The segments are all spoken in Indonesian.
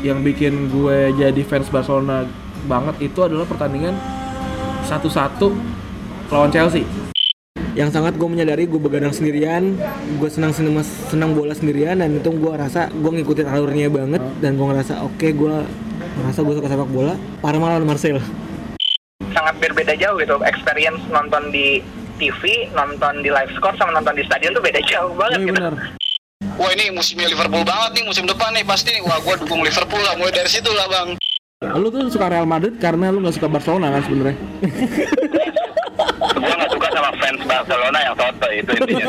yang bikin gue jadi fans Barcelona banget itu adalah pertandingan satu-satu lawan Chelsea. yang sangat gue menyadari gue begadang sendirian gue senang senang senang bola sendirian dan itu gue rasa gue ngikutin alurnya banget dan gue ngerasa oke gue ngerasa gue suka sepak bola Parma lawan Marcel sangat berbeda jauh gitu experience nonton di TV nonton di live score sama nonton di stadion tuh beda jauh banget Iya gitu benar. Wah ini musimnya Liverpool banget nih musim depan nih pasti nih. Wah gua dukung Liverpool lah mulai dari situ lah bang. Lu tuh suka Real Madrid karena lu nggak suka Barcelona kan sebenarnya. gue nggak suka sama fans Barcelona yang soto itu intinya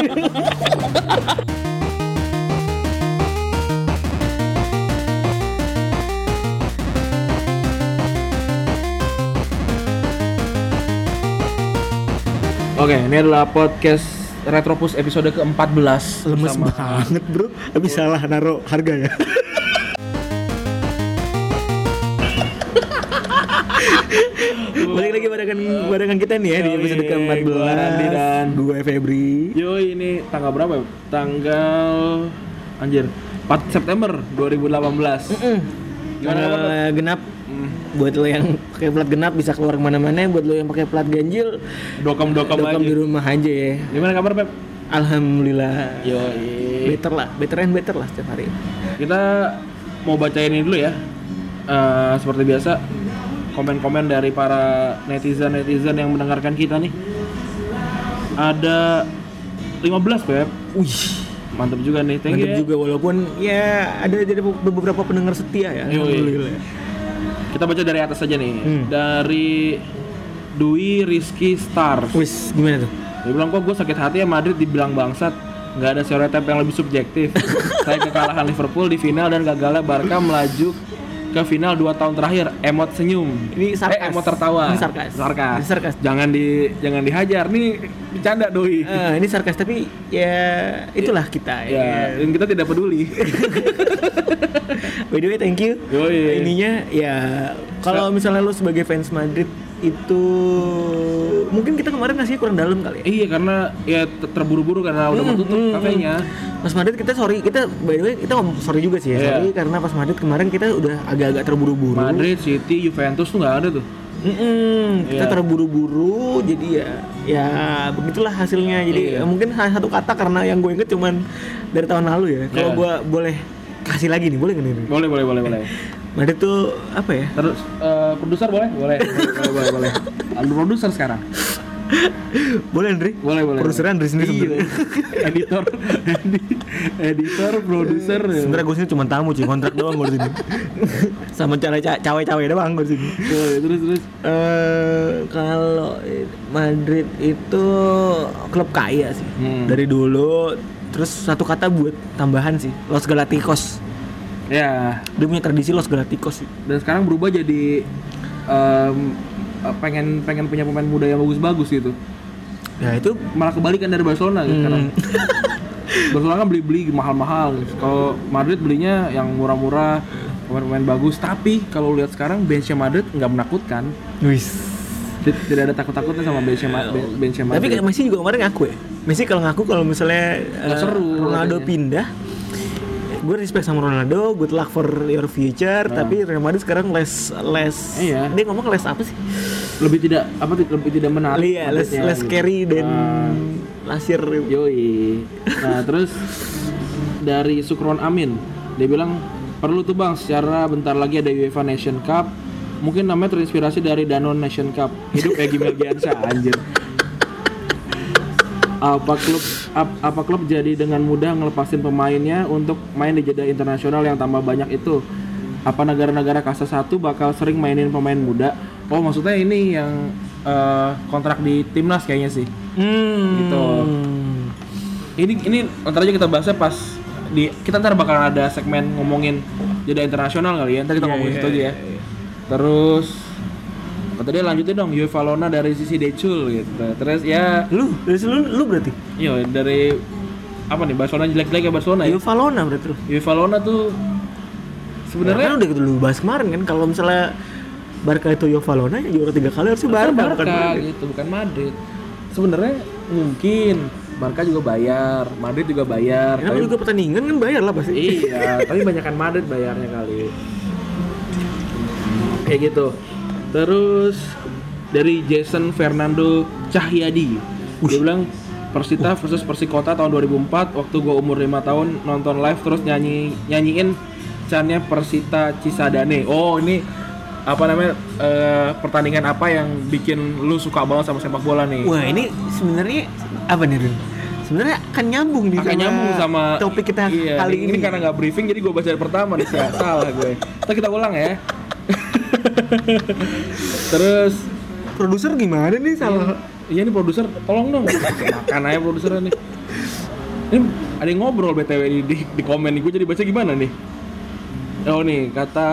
Oke, ini adalah podcast Retropus episode ke-14 lemes Bersama- banget bro tapi salah naruh harga ya balik lagi barengan barengan kita nih ya di Yoi, episode ke-14 gua Randi dan- gue Febri Yoi, ini tanggal berapa? ya? Tanggal anjir 4 September 2018. Gimana kabar? Tanggal genap Hmm, buat lo yang pakai plat genap bisa keluar ke mana-mana buat lo yang pakai plat ganjil Dokem-dokem dokam aja. di rumah aja ya Gimana kabar, Pep? alhamdulillah Yoi. better lah better and better lah setiap hari Kita mau bacain ini dulu ya. Eh, seperti biasa komen-komen dari para netizen-netizen yang mendengarkan kita nih. Ada 15, Pep. wih Mantap juga nih. Thank you. mantap ya. juga walaupun ya ada jadi beberapa pendengar setia ya Yoi. alhamdulillah Kita baca dari atas aja nih. Hmm. Dari Dwi Rizky Stars. wis gimana tuh Dia bilang kok gue sakit hati ya Madrid dibilang bangsat. Nggak ada stereotip yang lebih subjektif. Saya kekalahan Liverpool di final dan gagalnya Barca melaju ke final 2 tahun terakhir. Emot senyum. Ini sarkas. Eh, emot tertawa. Ini sarkas. Sarkas. Ini sarkas. Jangan di jangan dihajar. Nih bercanda doi. Eh, ini sarkas tapi ya itulah kita ya, ya. dan kita tidak peduli. By the way, thank you. Yoi. Ininya ya kalau misalnya lu sebagai fans Madrid itu mungkin kita kemarin ngasih kurang dalam kali ya. iya, karena ya ter- terburu-buru karena udah mau tutup Hmm, kafenya. Pas Madrid kita sorry kita by the way kita ngomong sorry juga sih ya. Iya. Sorry karena pas Madrid kemarin kita udah agak-agak terburu-buru. Madrid, City, Juventus tuh nggak ada tuh. Mm-mm, kita Iya. terburu-buru jadi ya ya begitulah hasilnya jadi eh, mungkin hanya satu kata karena yang gue inget cuman dari tahun lalu ya kalau Iya. gue boleh kasih lagi nih boleh nggak nih Boleh, boleh, boleh, boleh. Madrid tuh apa ya Terus eh, produser boleh? Boleh, boleh, boleh, boleh. Ada produser sekarang. boleh Andri Boleh, boleh. produser Andri sendiri Iya. sebenarnya editor, edi- editor, produser. sebenarnya gue sini cuma tamu cuy kontrak doang gue di sini sama cara ca- cawe-cawe doang gue di sini terus terus. eh kalau Madrid itu klub kaya sih Hmm. dari dulu terus satu kata buat tambahan sih Los Galacticos Ya, dia punya tradisi Los Galacticos sih dan sekarang berubah jadi eh, pengen pengen punya pemain muda yang bagus-bagus gitu. ya itu Malah kebalikan dari Barcelona gitu Hmm. sekarang. Barcelona kan beli-beli mahal-mahal. Kalau Madrid belinya yang murah-murah, pemain-pemain bagus. Tapi kalau lihat sekarang benchnya Madrid nggak menakutkan. wis Tid- Tidak ada takut-takutnya sama benchnya Ma- ben- benchnya tapi Madrid. kayak Messi juga kemarin ngaku ya Messi kalau ngaku kalau misalnya eh, seru Ronaldo katanya. pindah gue respect sama Ronaldo good luck for your future tapi Real Madrid sekarang less less Iya. dia ngomong less apa sih lebih tidak apa lebih tidak menarik iya less Madridnya less gitu. carry dan Ah. lasir Yoi. Nah, terus dari Sukron Amin, dia bilang perlu tuh bang, secara bentar lagi ada UEFA Nation Cup. Mungkin namanya terinspirasi dari Danone Nation Cup. Hidup Egy Melgiansyah anjir. Apa klub ap- apa klub jadi dengan mudah ngelepasin pemainnya untuk main di jeda internasional yang tambah banyak itu? Apa negara-negara kasta satu bakal sering mainin pemain muda? Oh maksudnya ini yang eh, kontrak di timnas kayaknya sih. hmm. Gitu. Ini ini ntar aja kita bahasnya pas di kita ntar bakal ada segmen ngomongin jeda internasional kali ya. Ntar kita Iya, ngomongin iya, itu aja ya. Terus apa tadi lanjutin dong UEFA Lona dari sisi Decul gitu. Terus ya lu dari lu lu berarti iya dari apa nih Barcelona jelek-jelek ya Barcelona ya. Ayo Valona berarti lu UEFA Lona tuh sebenarnya sebenarnya udah gitu lu bahas kemarin kan kalau misalnya Barca itu Yo Valona ya juara tiga kali harusnya Barca, Barca, bukan Madrid. gitu bukan Madrid. Sebenarnya mungkin Barca juga bayar, Madrid juga bayar. Kenapa tapi- juga pertandingan kan bayar lah pasti Iya, tapi banyakan Madrid bayarnya kali. kayak gitu terus dari Jason Fernando Cahyadi. Dia bilang Persita versus Persikota tahun 2004 waktu gua umur 5 tahun nonton live terus nyanyi nyanyiin channya Persita Cisadane. Oh ini apa namanya eh, pertandingan apa yang bikin lu suka banget sama sepak bola nih? Wah ini sebenarnya apa nih Rin? Sebenarnya akan nyambung nih akan nyambung sama topik kita iya, kali ini. karena nggak briefing jadi gue baca dari pertama nih salah gue. Ntar kita ulang ya terus Produser gimana nih salah? iya nih produser tolong dong makan aja produser nih ini ada yang ngobrol btw di, di, di komen nih gue jadi baca gimana nih oh nih kata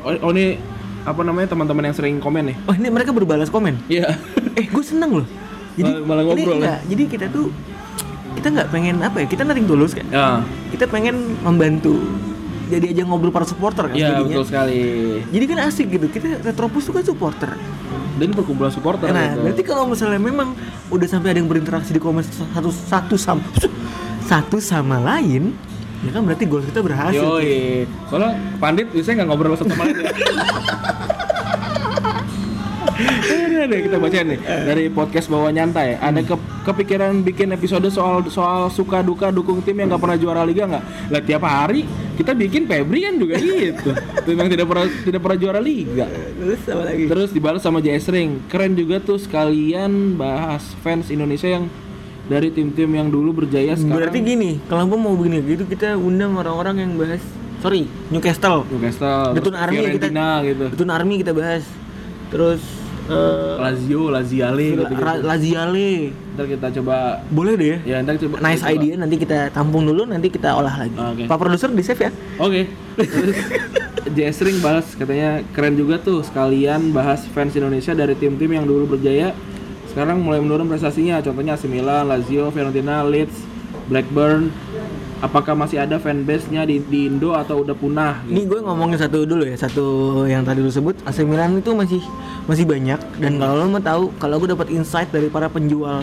oh, oh nih apa namanya teman-teman yang sering komen nih Oh ini mereka berbalas komen. iya Eh gue seneng loh. Jadi Malah- malah ngobrol ini ya? enggak, Jadi kita tuh kita nggak pengen apa ya? Kita naring tulus kan. ya Kita pengen membantu. Jadi aja ngobrol para supporter kan iya betul sekali Jadi kan asik gitu. Kita Retropus tuh kan supporter. dan perkumpulan supporter Nah, gitu. berarti kalau misalnya memang udah sampai ada yang berinteraksi di komen satu satu sama satu sama lain, ya kan berarti gol kita berhasil. Yoi. Soalnya pandit biasanya nggak ngobrol satu sama lain ya. Ini ada kita baca nih dari podcast bawa nyantai. Ada ke- kepikiran bikin episode soal soal suka duka dukung tim yang nggak pernah juara liga nggak? Lah tiap hari kita bikin Febri kan juga gitu. Tim yang tidak pernah tidak pernah juara liga. Terus apa lagi? Terus dibalas sama JS Ring. Keren juga tuh sekalian bahas fans Indonesia yang dari tim-tim yang dulu berjaya sekarang. Berarti gini, kalau mau begini gitu kita undang orang-orang yang bahas sorry Newcastle, Newcastle, Betun Army kita gitu. Betun Army kita bahas. Terus eh Lazio, Laziale gitu, Ra- Laziale. Ntar kita coba Boleh deh ya. ya ntar coba Nice coba. idea nanti kita tampung dulu nanti kita olah lagi. Oke. Pak produser di save ya. Oke. Terus JS Ring bahas katanya keren juga tuh sekalian bahas fans Indonesia dari tim-tim yang dulu berjaya sekarang mulai menurun prestasinya. Contohnya AC Milan, Lazio, Fiorentina, Leeds, Blackburn. Apakah masih ada fanbase-nya di, di Indo atau udah punah? Ini gue ngomongin satu dulu ya, satu yang tadi lu sebut AC Milan itu masih masih banyak dan kalau lo mau tahu, kalau gue dapat insight dari para penjual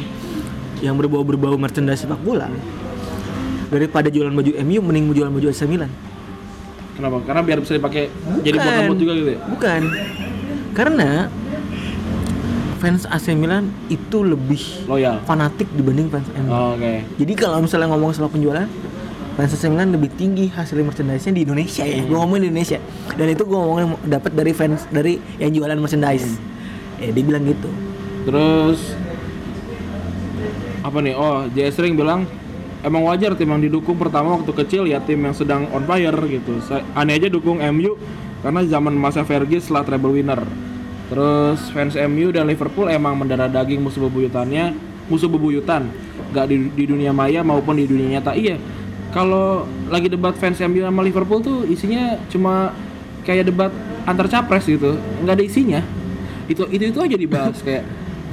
yang berbau-berbau merchandise sepak bola daripada jualan baju MU mending jualan baju AC Milan. Kenapa? Karena biar bisa dipakai jadi buat Bukan. juga gitu ya? Bukan. Karena fans AC Milan itu lebih Loyal. fanatik dibanding fans MU. Oh, Oke. Jadi kalau misalnya ngomong soal penjualan, fans AC Milan lebih tinggi hasil merchandise-nya di Indonesia ya. Gue ngomongin di Indonesia. Dan itu gue ngomongin dapat dari fans dari yang jualan merchandise. Ya dia bilang gitu. Terus apa nih? Oh, JS Ring bilang emang wajar tim yang didukung pertama waktu kecil ya tim yang sedang on fire gitu. Saya, aneh aja dukung MU karena zaman masa Fergie setelah treble winner. Terus fans MU dan Liverpool emang mendarah daging musuh bebuyutannya, musuh bebuyutan, gak di, di dunia maya maupun di dunia nyata. Iya, kalau lagi debat fans MU sama Liverpool tuh isinya cuma kayak debat antar capres gitu, nggak ada isinya. Itu itu itu aja dibahas kayak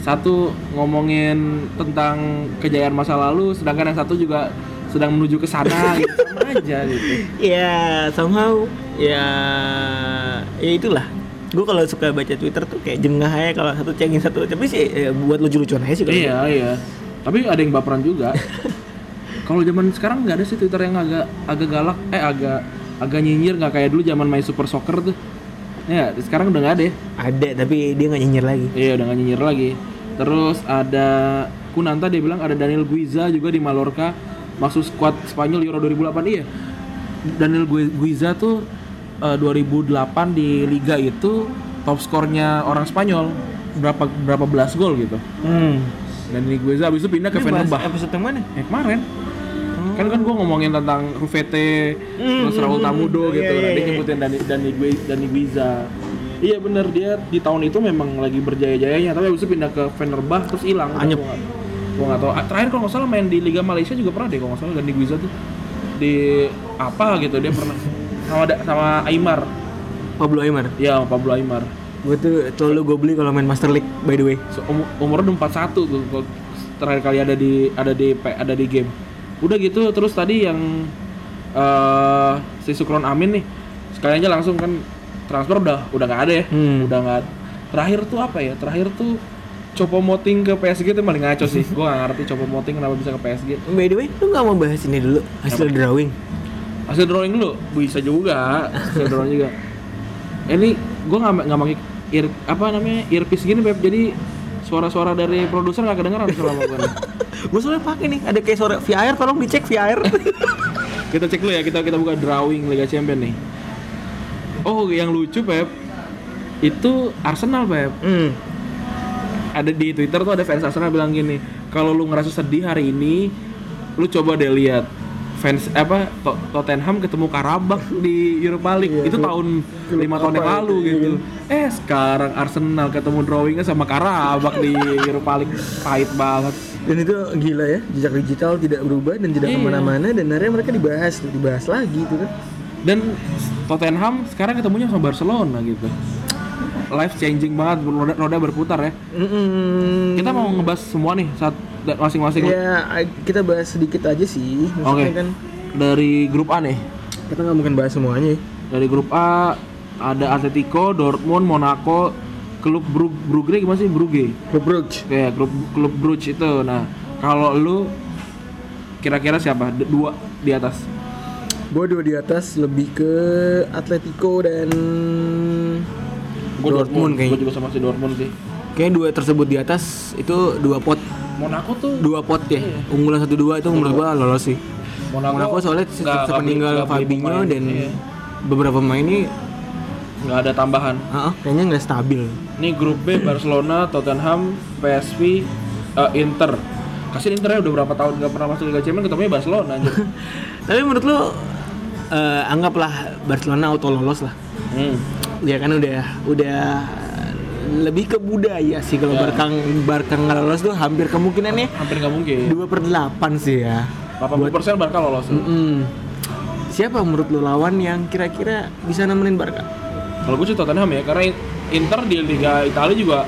satu ngomongin tentang kejayaan masa lalu, sedangkan yang satu juga sedang menuju ke sana gitu sama aja gitu. Ya somehow ya ya itulah. Gue kalau suka baca Twitter tuh kayak jengah aja kalau satu cengin satu. Tapi sih ya, buat lucu-lucuan aja sih. Iya iya. Tapi ada yang baperan juga. Kalau zaman sekarang nggak ada sih Twitter yang agak agak galak, eh agak agak nyinyir nggak kayak dulu zaman main Super Soccer tuh. Ya sekarang udah nggak ada ya. Ada tapi dia nggak nyinyir lagi. Iya udah nggak nyinyir lagi. Terus ada Kunanta dia bilang ada Daniel Guiza juga di Mallorca masuk squad Spanyol Euro 2008 iya. Daniel Gui- Guiza tuh eh, 2008 di liga itu top skornya orang Spanyol berapa berapa belas gol gitu. Hmm. Daniel Guiza habis itu pindah ke Ini Fenerbahce. episode yang mana? Ya kemarin. Kan kan gua ngomongin tentang Rufete, terus Raul Tamudo gitu. Iya, iya, Nanti iya. nyebutin Dani Dani Gui- Dani Guiza. Iya bener dia di tahun itu memang lagi berjaya-jayanya, tapi habis itu pindah ke Fenerbahce terus hilang. Anyep. Gua nggak- tahu. Ah, Terakhir kalau nggak salah main di Liga Malaysia juga pernah deh kalau nggak salah Dani Guiza tuh di apa gitu dia pernah sama sama Aymar. Pablo Aymar. Ya sama Pablo Aymar. Gue tuh selalu gue beli kalau main Master League by the way. So, umur, umurnya udah 41 tuh terakhir kali ada di ada di ada di game. Udah gitu terus tadi yang eh si Sukron Amin nih sekalian aja langsung kan transfer udah udah nggak ada ya. Hmm. Udah nggak terakhir tuh apa ya? Terakhir tuh Copo Moting ke PSG itu paling ngaco sih. Gua nggak ngerti Copo Moting kenapa bisa ke PSG. By the way, lu nggak mau bahas ini dulu hasil drawing? Hasil drawing dulu bisa juga, hasil drawing juga. ini gue nggak nggak pakai ear apa namanya earpiece gini beb jadi suara-suara dari produser nggak kedengeran selama gue gue soalnya pakai nih ada kayak suara VAR tolong dicek VAR kita cek dulu ya kita kita buka drawing Liga Champion nih. Oh yang lucu beb itu Arsenal beb hmm. ada di Twitter tuh ada fans Arsenal bilang gini kalau lu ngerasa sedih hari ini lu coba deh lihat fans apa To- Tottenham ketemu Karabak di Europa League. Itu tahun lima tahun yang lalu gitu. eh sekarang Arsenal ketemu drawingnya sama Karabak di Europa League. Pahit banget. Dan itu gila ya jejak digital tidak berubah dan tidak Iya. ke mana-mana dan akhirnya mereka dibahas dibahas lagi gitu kan. Dan Tottenham sekarang ketemunya sama Barcelona gitu. Life changing banget roda, roda berputar ya. Mm-mm. kita mau ngebahas semua nih saat masing-masing ya kita bahas sedikit aja sih oke maksudnya kan dari grup A nih kita nggak mungkin bahas semuanya ya. dari grup A ada Atletico, Dortmund, Monaco, klub Brugge, Brugge gimana sih Brugge? Klub Brugge Kayak klub klub Brugge itu. Nah, kalau lu kira-kira siapa? D- dua di atas. gue dua di atas lebih ke Atletico dan Gua Dortmund Gue kayaknya juga sama si Dortmund sih. kayaknya dua tersebut di atas itu dua pot Monaco tuh dua pot ya unggulan satu dua itu menurut gua lolos sih Monaco, Monaco soalnya nggak sepeninggal Fabinho dan Iya. beberapa pemain ini nggak ada tambahan. ah, ah, kayaknya nggak stabil Ini grup B Barcelona, Tottenham, PSV, eh, Inter. Kasih Inter ya udah berapa tahun nggak pernah masuk Liga Champions ketemunya Barcelona aja. tapi menurut lo eh, anggaplah Barcelona auto lolos lah hmm. ya kan udah udah lebih ke budaya sih kalau Ya. Barca Barca nggak lolos tuh hampir kemungkinannya Hampir nggak mungkin. dua per delapan sih ya 80% Barca lolos. Mm-mm. Siapa menurut lo lawan yang kira-kira bisa nemenin Barca? Kalau gue sih Tottenham ya, karena Inter di Liga Italia juga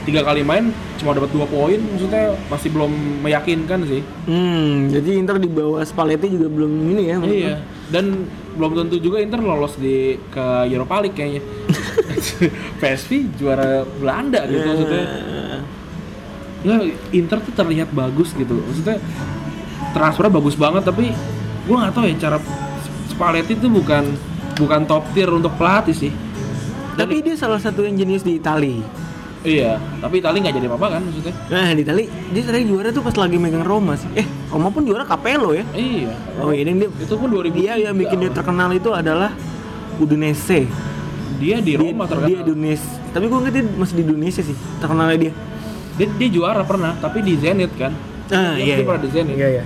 tiga kali main cuma dapat dua poin, maksudnya masih belum meyakinkan sih. Hmm, jadi Inter di bawah Spalletti juga belum ini ya. Iya. Dan belum tentu juga Inter lolos di ke Europa League kayaknya. PSV juara Belanda gitu lo? maksudnya. Ya, Inter tuh terlihat bagus gitu. Maksudnya transfernya bagus banget tapi gue nggak tahu ya cara Spalletti itu bukan bukan top tier untuk pelatih sih. Tapi dia salah satu yang jenius di Itali. Iya, tapi Italia nggak jadi apa-apa kan maksudnya. Nah di Itali dia tadi juara tuh pas lagi megang Roma sih. Eh Roma pun juara Capello ya. Iya. Oh iya dia Itu pun 2000. dia yang bikin dia terkenal itu adalah Udinese. Dia di Dia, Roma terkenal. dia Indonesia. Tapi gue ngerti masih di Indonesia sih terkenalnya dia. Dia, dia juara pernah, tapi di Zenit kan. Ah Dia- iya. Dia pernah di Zenit. Iya iya.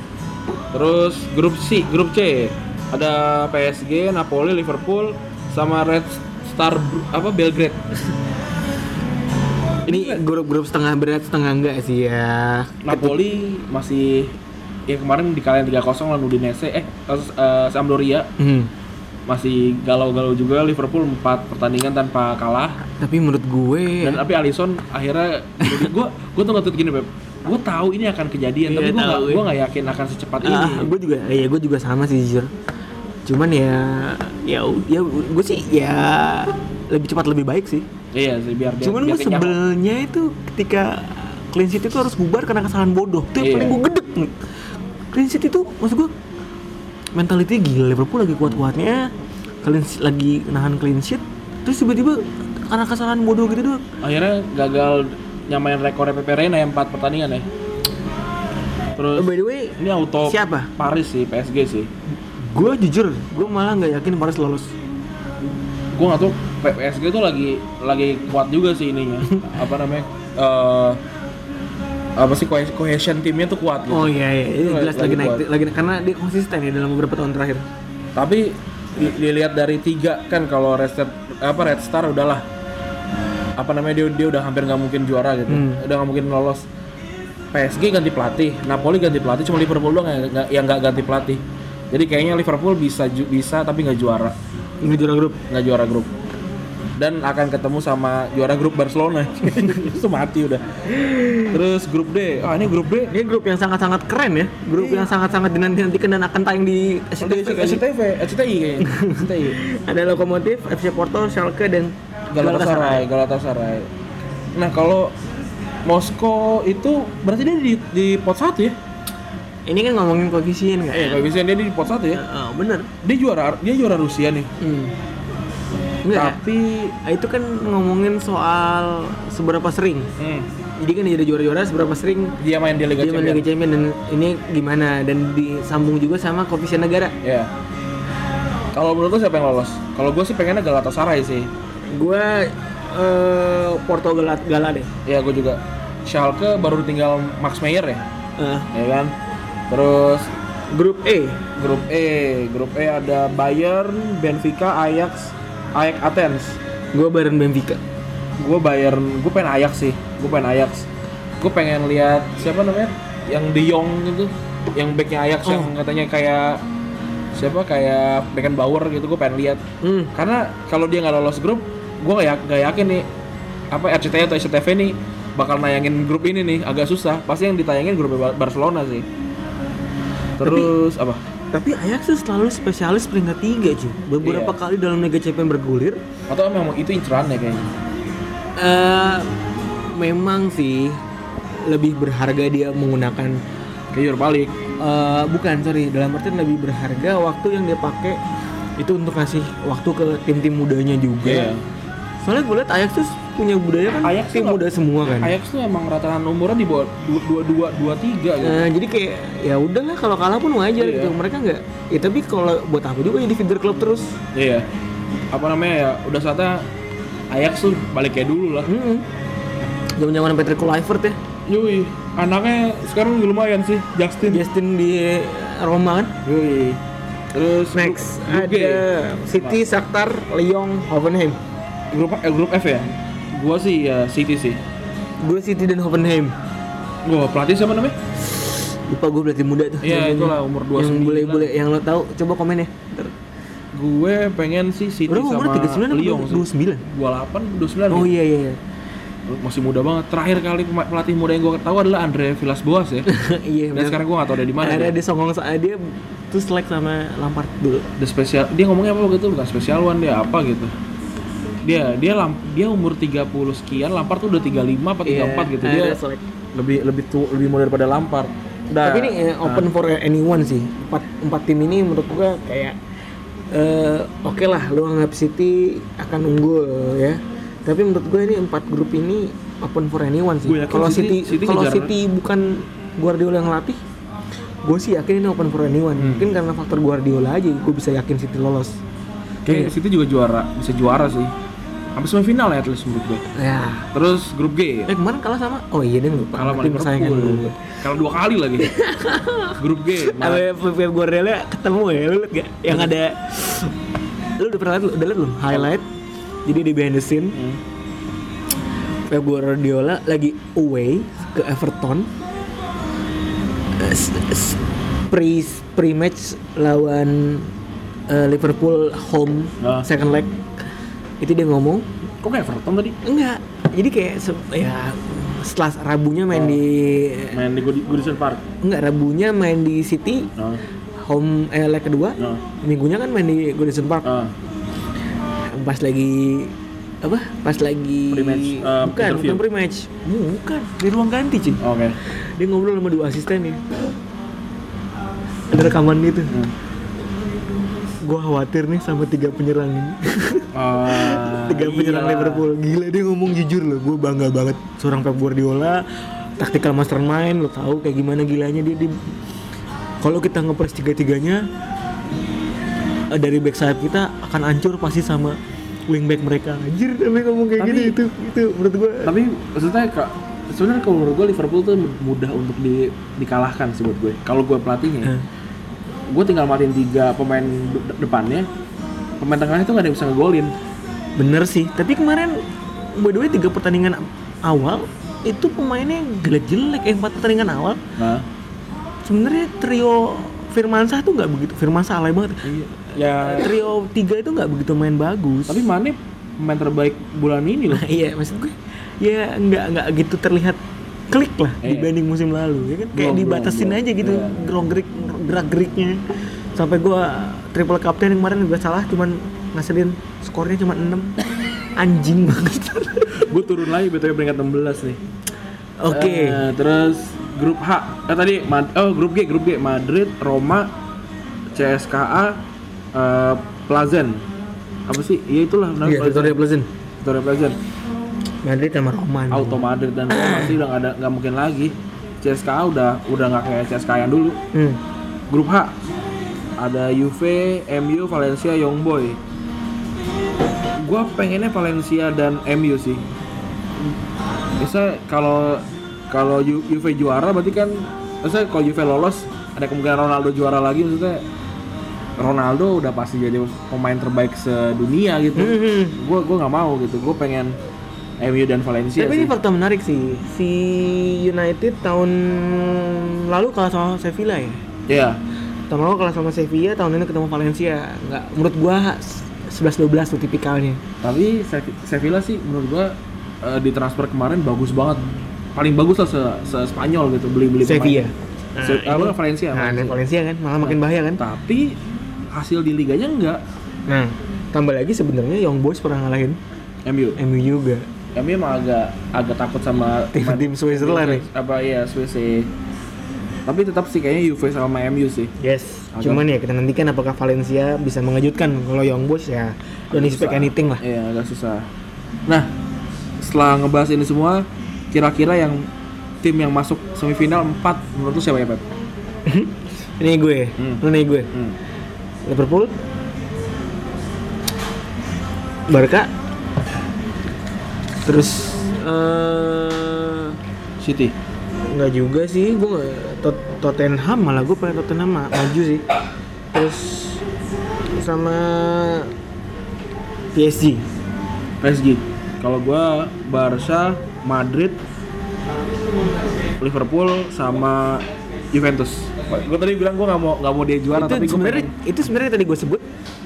Terus grup C, grup C ada PSG, Napoli, Liverpool, sama Red Star apa Belgrade. Ini grup-grup setengah berat setengah enggak sih ya. Napoli masih ya kemarin dikalahin 3-0 lawan Udinese eh terus, eh, Sampdoria Hmm. Masih galau-galau juga Liverpool 4 pertandingan tanpa kalah Tapi menurut gue dan tapi Alisson akhirnya gue gue tuh ngetweet gini Beb gue tahu ini akan kejadian Iya, tapi gue tahu, gue iya. nggak yakin akan secepat Ah, ini gue juga, ya gue juga sama sih jujur. Cuman ya, ya, ya gue sih ya lebih cepat lebih baik sih. iya sih biar biar, Cuman gue sebelnya itu ketika clean sheet itu harus bubar karena kesalahan bodoh. Itu yang Iya. paling gue gedek. Clean sheet itu maksud gue mentality gila Liverpool lagi kuat-kuatnya, clean sheet, lagi nahan clean sheet, terus tiba-tiba karena kesalahan bodoh gitu doang. akhirnya gagal nyamain rekor PP Reina yang 4 pertandingan ya terus Oh, by the way, ini auto siapa? Paris sih PSG sih Gue jujur, gue malah nggak yakin Paris lolos. gue nggak tahu PSG tuh lagi lagi kuat juga sih ininya apa namanya eh apa sih cohe- cohesion timnya tuh kuat gitu. Oh iya iya, ini jelas lagi, lagi naik, kuat. lagi karena dia konsisten ya dalam beberapa tahun terakhir. tapi di- dilihat dari tiga kan kalau Red Star apa Red Star udahlah apa namanya dia dia udah hampir nggak mungkin juara gitu Hmm. udah nggak mungkin lolos PSG ganti pelatih Napoli ganti pelatih cuma Liverpool doang yang nggak- yang nggak ganti pelatih jadi kayaknya Liverpool bisa bisa tapi nggak juara Ini juara grup. nggak juara grup dan akan ketemu sama juara grup Barcelona. Itu mati udah. Terus grup D. Ah ini grup D. Ini grup yang sangat-sangat keren ya, grup yang sangat-sangat dinanti-nantikan dan akan tayang di SCTV. SCTV SCTI kayaknya. SCTI Ada Lokomotif, FC Porto, Schalke dan Galatasaray Galatasaray. Nah kalau Moskow itu berarti dia di, di pot satu ya? Ini kan ngomongin koefisien nggak ya? Kalau bisa dia di pot satu ya? Oh, bener. dia juara dia juara Rusia nih. Hmm. Enggak. Tapi Ah, itu kan ngomongin soal seberapa sering. hmm, Jadi kan jadi juara-juara seberapa sering dia main di Liga dia main Champions. Liga Champion dan ini gimana dan disambung juga sama koefisien negara. Ya. Kalau menurut lu siapa yang lolos? Kalau gue sih pengennya Galatasaray sih. Gua eh Porto Gala, Gala deh. Ya gue juga. Schalke baru tinggal Max Meyer ya, Eh, ya kan? Terus grup E. grup E, grup E ada Bayern, Benfica, Ajax, Ajax Athens. Gua Bayern Benfica. Gue Bayern, gue pengen Ajax sih. Gue pengen Ajax. Gue pengen lihat siapa namanya? Yang De Jong gitu, yang backnya Ajax yang Oh. katanya kayak siapa kayak Beckenbauer gitu. Gue pengen lihat. Hmm. Karena kalau dia nggak lolos grup, gue nggak yak- nggak yakin nih apa RCTI atau SCTV nih bakal nayangin grup ini nih agak susah. Pasti yang ditayangin grup Bar- Barcelona sih. Terus apa? Tapi Ajax tuh selalu spesialis peringkat tiga cuy. Beberapa Iya. kali dalam Liga Champions bergulir. Atau memang itu incerannya kayaknya? eh memang sih lebih berharga dia menggunakan Kayak balik. eh, bukan sorry dalam artian lebih berharga waktu yang dia pakai itu untuk ngasih waktu ke tim-tim mudanya juga. Iya. Soalnya gue liat Ajax tuh punya budaya kan Ajax tim muda semua kan. Ajax tuh emang rata-rata umurnya di bawah dua dua dua dua tiga gitu. Nah, jadi kayak ya udahlah kalau kalah pun wajar Iya. gitu. Mereka nggak ya tapi kalau buat apa juga jadi feeder klub terus. Iya. Apa namanya ya? Udah saatnya Ajax tuh balik kayak dulu lah. Hmm. Zaman-zaman Patrick Kluivert ya. Yui, anaknya sekarang lumayan sih, Justin. Justin di Roma kan. Yui. Terus Next G. ada City, Shakhtar, Lyon, Hoffenheim. Grup eh, grup F ya. Gua sih ya City sih. Gue City dan Hoffenheim. Gua pelatih siapa namanya? Lupa gue berarti muda tuh. Iya, itulah, umur 29. Yang boleh boleh yang lo tahu coba komen ya. Ntar. Gue pengen sih City Udah umur sama 39 Lyon atau sih. 29? 28, 29 Oh gitu. iya iya. iya. Masih muda banget. Terakhir kali pelatih muda yang gue tahu adalah Andre Villas Boas ya. iya. Dan sekarang gue gak tahu ada di mana. Ada dia. di songong saat dia tuh selek sama Lampard dulu. The special dia ngomongnya apa waktu itu bukan special one dia apa gitu. Dia dia lamp, dia umur 30 sekian, Lampard tuh udah 35 apa 34 gitu. Dia Iya, ada selek. lebih lebih tu, lebih muda daripada Lampard. Udah. Tapi ini eh, open for anyone sih. Empat, empat tim ini menurut gua kayak eh oke lah lu anggap City akan unggul ya. Tapi menurut gue ini empat grup ini open for anyone sih. Kalau City- City, City kalau City bukan Guardiola yang latih, gue sih yakin ini open for anyone. Hmm. Mungkin karena faktor Guardiola aja gue bisa yakin City lolos. Kayak City juga juara, bisa juara sih. Sampai semifinal ya at least menurut gue. Ya. Terus grup G Eh kemarin kalah sama Oh iya deh lupa. kalah sama Liverpool. gue. Kalah dua kali lagi. grup G. Ma- Sama Pep Guardiola ketemu ya, lu liat gak? Yang ada Lu udah pernah liat, udah liat belum? Highlight Jadi di behind the scene Hmm. Pep Guardiola lagi away ke Everton Eh, pre pre match lawan eh, Liverpool home Ah. second leg itu dia ngomong Kok kayak Everton tadi? enggak jadi kayak se- ya setelah Rabunya main Oh. di Main di Good- Goodison Park. enggak Rabunya main di City Nah, home eh leg kedua nah, minggunya kan main di Goodison Park ah. pas lagi apa pas lagi Pre-match, uh, bukan interview. bukan pre-match bukan di ruang ganti cuy Oke. dia ngobrol sama dua asisten nih ada rekaman gitu Hmm. Gue khawatir nih sama tiga penyerang ini Ah, tiga penyerang iyalah. Liverpool gila dia ngomong jujur loh gue bangga banget seorang Pep Guardiola tactical mastermind lo tahu kayak gimana gilanya dia di kalau kita ngepres tiga tiganya dari back sayap kita akan hancur pasti sama wingback mereka anjir tapi ngomong kayak Tapi- gini itu itu menurut gue Tapi maksudnya kak, sebenarnya kalau menurut gue Liverpool tuh mudah untuk di, dikalahkan sih buat gue. Kalau gue pelatihnya, Eh. Gue tinggal matiin tiga pemain de- depannya, pemain tengahnya tuh gak ada yang bisa ngegolin. bener sih. Tapi kemarin by the way tiga pertandingan awal itu pemainnya jelek-jelek eh, empat pertandingan awal. Nah, sebenarnya trio Firmansyah tuh nggak begitu Firmansyah alay banget. Ya. trio tiga itu nggak begitu main bagus. Tapi Mane pemain terbaik bulan ini loh. Nah, iya maksud gue ya nggak nggak gitu terlihat klik lah Iya. dibanding musim lalu ya kan? Kayak Belum, dibatasin belum, aja gitu Iya. gerak gerik gerak geriknya sampai gue triple captain yang kemarin gue salah cuman ngasilin skornya cuma 6 anjing banget. Gue turun lagi btw peringkat 16 nih. oke. Eh, terus grup H, eh tadi oh grup G, grup G. Madrid, Roma, CSKA, eh, Plazen. apa sih? Iya itulah namanya Iya, Victoria Pleasant. Victoria Pleasant Madrid sama Roma. Auto Madrid dan Roma sih udah nggak ada nggak mungkin lagi. CSKA udah udah nggak kayak CSKA yang dulu. Hmm. grup H. Ada Juve, MU, Valencia, Young Boy. Gua pengennya Valencia dan MU sih. Bisa kalau kalau Ju- Juve juara berarti kan maksudnya kalau Juve lolos ada kemungkinan Ronaldo juara lagi maksudnya Ronaldo udah pasti jadi pemain terbaik sedunia gitu. Gue gue nggak mau gitu. Gue pengen MU dan Valencia Tapi sih ini fakta menarik sih. Si United tahun lalu kalah sama Sevilla ya. Iya. Tahun lalu kalah sama Sevilla, tahun ini ketemu Valencia. Nggak, menurut gua 11-12 tuh tipikalnya. Tapi Sev- Sevilla sih menurut gua eh, di transfer kemarin bagus banget. Paling bagus lah se, se Spanyol gitu beli-beli. Sevilla. Se- Nah, apa, ini- Valencia. Nah, Valencia. Valencia kan, malah makin bahaya kan. Tapi hasil di liganya enggak. Nah, tambah lagi sebenarnya Young Boys pernah ngalahin MU. MU juga. MU emang agak agak takut sama pemain- Tim-tim Switzerland nih. Apa iya Swiss sih. Tapi tetap sih kayaknya Juve sama MU sih. Yes. Agak- Cuman ya kita nantikan apakah Valencia bisa mengejutkan. Kalau Young Boys ya don't expect Susah. anything lah. Iya, agak susah. Nah, setelah ngebahas ini semua, kira-kira yang tim yang masuk semifinal 4 menurut lu siapa ya, Pep? Ini gue, Hmm. nih gue. Hmm. Liverpool, Barca, terus eh City. nggak juga sih, gue nggak Tot- Tottenham malah gue pengen Tottenham ma- maju sih. Terus sama PSG. PSG. Kalau gua Barca, Madrid, Liverpool sama Juventus. Gue tadi bilang gua nggak mau nggak mau dia juara tapi itu gua sebenarnya itu sebenarnya tadi gue sebut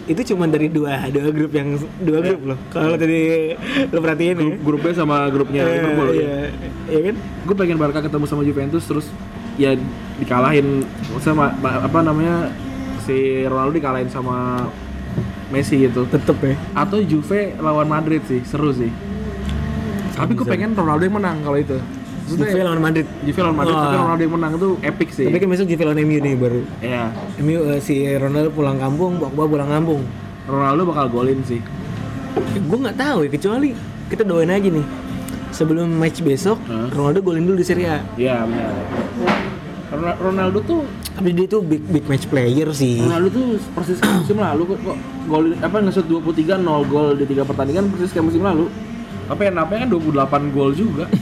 itu cuma dari dua dua grup yang dua grup loh. Kalau tadi lo perhatiin ya. grup, grup B sama grupnya Eh, Liverpool ya. iya. Iya kan? Gue pengen Barca ketemu sama Juventus terus ya dikalahin sama ma- apa namanya si Ronaldo dikalahin sama Messi gitu. Tetep ya. Atau Juve lawan Madrid sih, seru sih. Tapi gue pengen Ronaldo yang menang kalau itu. Juve lawan Madrid. Juve lawan Madrid, tapi. Ronaldo yang menang itu epic sih. Tapi kan besok Juve lawan MU nih baru. Iya, MU eh, si Ronaldo pulang kampung, Pogba pulang kampung. Ronaldo bakal golin sih. gue nggak tahu ya kecuali kita doain aja nih sebelum match besok Hah? Ronaldo golin dulu di Serie A. Iya benar. Ron- Ronaldo tuh Tapi dia tuh big big match player sih. Ronaldo tuh persis kayak musim lalu kok, kok golin apa ngesut 23 0 gol di tiga pertandingan persis kayak musim lalu. Tapi enaknya kan 28 gol juga.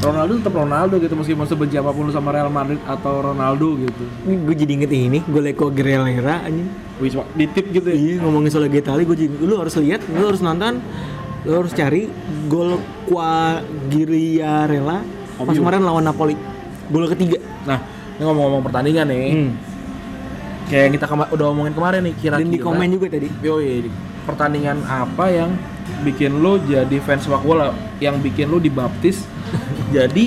Ronaldo tetap Ronaldo gitu meskipun sebenci apa pun lu sama Real Madrid atau Ronaldo gitu. Ini gue jadi inget ini, gue Leko Guerrera anjing. Wih, di tip gitu ya. Iya ngomongin soal Getali, gue jadi lu harus lihat, lu harus nonton, lu harus cari gol Quagliarella pas kemarin lawan Napoli. Gol ketiga. Nah, ini ngomong-ngomong pertandingan nih. Hmm. Kayak yang kita udah omongin kemarin nih kira-kira. Dan di komen juga tadi. Yoi, pertandingan apa yang bikin lo jadi fans sepak bola? Yang bikin lo dibaptis jadi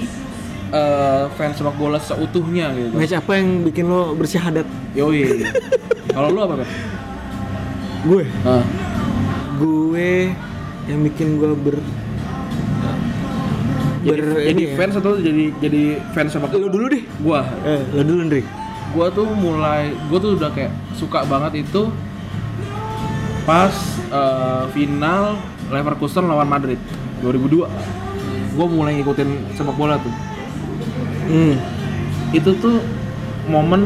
eh, fans sepak bola seutuhnya gitu. Match apa yang bikin lo bersyahadat? Yoi. Kalau lo apa, Pep? Gue. Ah, Gue yang bikin gue ber jadi, ber jadi ini ya. fans atau jadi jadi fans sepak bola? Lo dulu deh. Gua, Eh, lo dulu Ndri. gua tuh mulai, gua tuh udah kayak suka banget itu pas eh, final Leverkusen lawan Madrid 2002. Gua mulai ngikutin sepak bola tuh. Hmm. itu tuh momen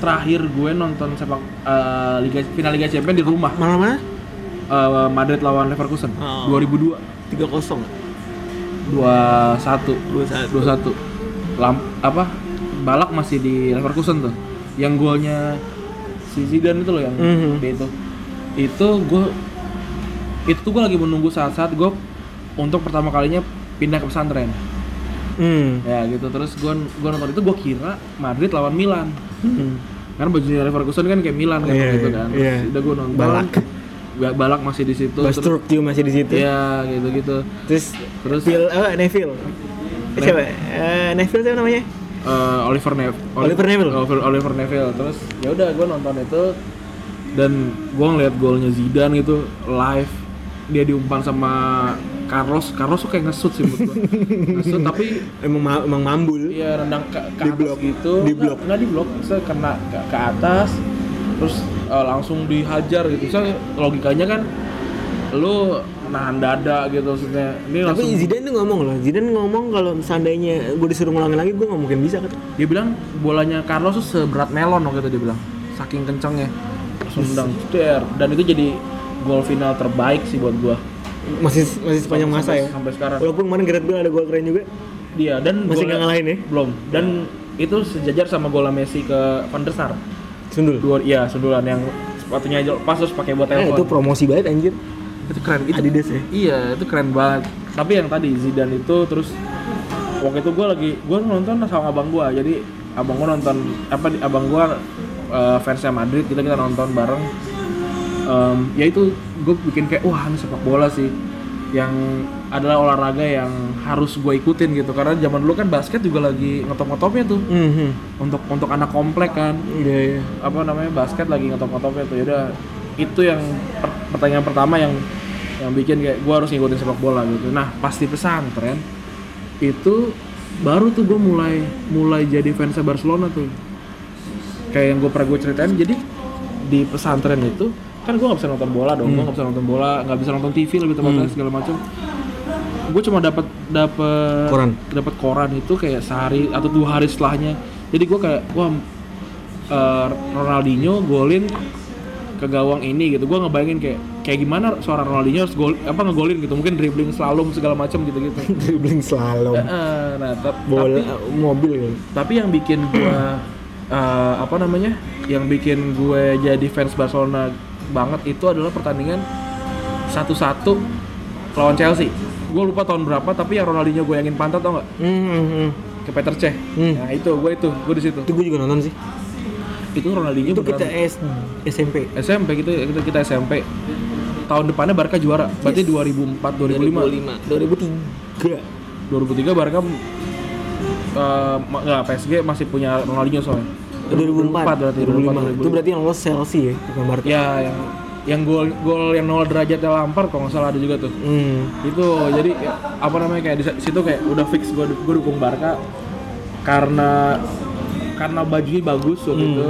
terakhir gue nonton sepak eh, liga final Liga Champions di rumah Malam mana? Eh, Madrid lawan Leverkusen Oh. 2002 3 kosong. 21 21 Lam, apa Balak masih di Leverkusen tuh yang golnya si Zidane itu loh yang Mhm. dia itu itu gue itu tuh gue lagi menunggu saat-saat gue untuk pertama kalinya pindah ke pesantren Hmm. ya gitu terus gue gue nonton itu gue kira Madrid lawan Milan Hmm. karena bajunya Leverkusen kan kayak Milan kan Iya, gitu iya, kan iya. Terus udah gue nonton Balak. Ba- Balak masih di situ terus Turk juga masih di situ. ya gitu gitu Terus terus Phil, oh, Neville. Siapa? Eh, Neville siapa namanya? eh, Oliver Nev Oliver Neville. Oliver, Oliver Neville terus ya udah gue nonton itu dan gue ngeliat golnya Zidane itu live dia diumpan sama Carlos Carlos tuh kayak ngesut sih menurut gue ngesut tapi Emang ma- emang mambul. Iya rendang ke, ke Di atas blok. gitu Di blok. nggak di blok saya kena ke, ke atas terus eh, langsung dihajar gitu. So, logikanya kan lu nahan dada gitu maksudnya. Ini Tapi langsung Zidane tuh ngomong loh, Zidane ngomong kalau seandainya gue disuruh ngulangin lagi gue nggak mungkin bisa kan. dia bilang bolanya Carlos tuh seberat melon waktu itu dia bilang. Saking kencengnya. Langsung der. dan itu jadi gol final terbaik sih buat gua. Masih masih sepanjang masa Sampai- ya. Sampai sekarang. Walaupun kemarin Gareth Bale ada gol keren juga. Dia dan Masih nggak ngalahin ya? Belum. Dan itu sejajar sama bola Messi ke Van der Sar. Sundul. Dua iya, sundulan yang sepatunya aja pas terus pakai buat Eh, telepon. itu promosi banget anjir. itu keren itu Adidas ya. iya itu keren banget tapi yang tadi Zidane itu terus waktu itu gue lagi gue nonton sama abang gue jadi abang gue nonton apa di- abang gue uh, fansnya Madrid kita kita nonton bareng Em, ya itu gue bikin kayak wah ini sepak bola sih yang adalah olahraga yang harus gue ikutin gitu. Karena zaman dulu kan basket juga lagi ngetop-ngetopnya tuh. Mhm. untuk untuk anak komplek kan. Iya iya. apa namanya basket lagi ngetop-ngetopnya tuh. Yaudah itu yang per- pertanyaan pertama yang yang bikin kayak gue harus ngikutin sepak bola gitu. Nah pas di pesantren itu baru tuh gue mulai mulai jadi fansnya Barcelona tuh. Kayak yang gue pernah gue ceritain jadi di pesantren itu kan gue nggak bisa nonton bola dong gue nggak bisa nonton bola nggak bisa nonton TV lebih tepatnya segala macam gue cuma dapat dapat Koran. dapat koran itu kayak sehari atau dua hari setelahnya. Jadi gue kayak wah eh, Ronaldinho golin ke gawang ini gitu. Gue ngebayangin kayak kayak gimana seorang Ronaldinho harus gol apa ngegolin gitu. Mungkin dribbling slalom segala macam gitu gitu Dribbling slalom. nah tap- Bola tapi mobil. tapi yang bikin gue eh, apa namanya? Yang bikin gue jadi fans Barcelona banget itu adalah pertandingan satu-satu lawan Chelsea gue lupa tahun berapa tapi yang Ronaldinho gue yangin pantat tau nggak Mhm. ke Peter Cech Hmm. nah itu gue itu gue di situ Itu gue juga nonton sih. itu Ronaldinho Itu kita S SMP. SMP gitu kita, kita SMP tahun depannya Barca juara berarti 2004 2005 2003. 2003 Barca ma- nggak PSG masih punya Ronaldinho soalnya 2004 berarti 2005. Itu berarti yang lolos Chelsea ya, bukan Barca. ya yang yang gol gol yang nol derajatnya Lampard kalau nggak salah ada juga tuh. Hmm. itu jadi apa namanya kayak di situ kayak udah fix gue gue dukung Barca karena karena bajunya bagus waktu itu.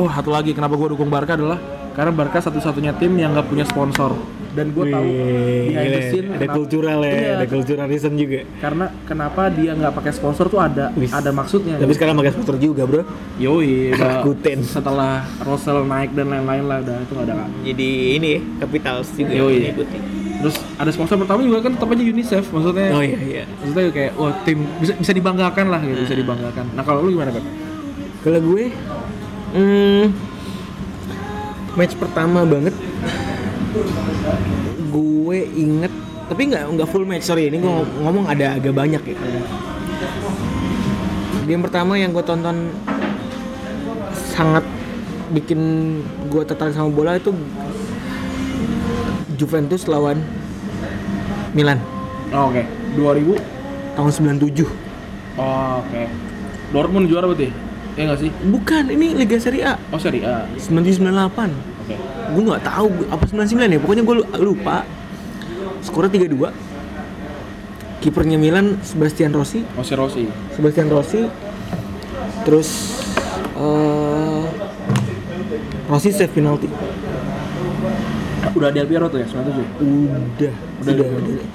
Oh satu lagi kenapa gue dukung Barca adalah karena Barca satu-satunya tim yang nggak punya sponsor dan gue tahu behind the gila. scene ada kenapa- kultural ya, Iya, ada cultural reason juga. karena kenapa dia nggak pakai sponsor tuh ada Wis. ada maksudnya Tapi sekarang pakai sponsor juga, Bro. yoi Rakuten. setelah Russell naik dan lain-lain lah udah itu nggak ada Jadi ini ya, kapitalis juga Yoi. mengikuti. terus ada sponsor pertama juga kan tetap aja UNICEF maksudnya Oh iya iya. maksudnya kayak wah tim bisa bisa dibanggakan lah gitu bisa dibanggakan nah kalau lu gimana kan Kalau gue hmm, match pertama banget gue inget tapi nggak nggak full match sorry. Ini gue ngom- ngomong ada agak banyak ya. Game pertama yang gue tonton sangat bikin gue tertarik sama bola itu Juventus lawan Milan. Oh, oke. 2000 tahun 97 oh, oke. Dortmund juara berarti? Ya nggak sih? Bukan ini Liga Serie A. Oh Serie A. 97 98 gue nggak tahu apa 99 ya? Pokoknya gue lupa. Skornya 3-2 kipernya Milan Sebastian Rossi. Oh si Rossi. Sebastian Rossi. Terus eh Rossi save penalti udah Del Piero tuh ya 97 udah. Udah, udah, udah.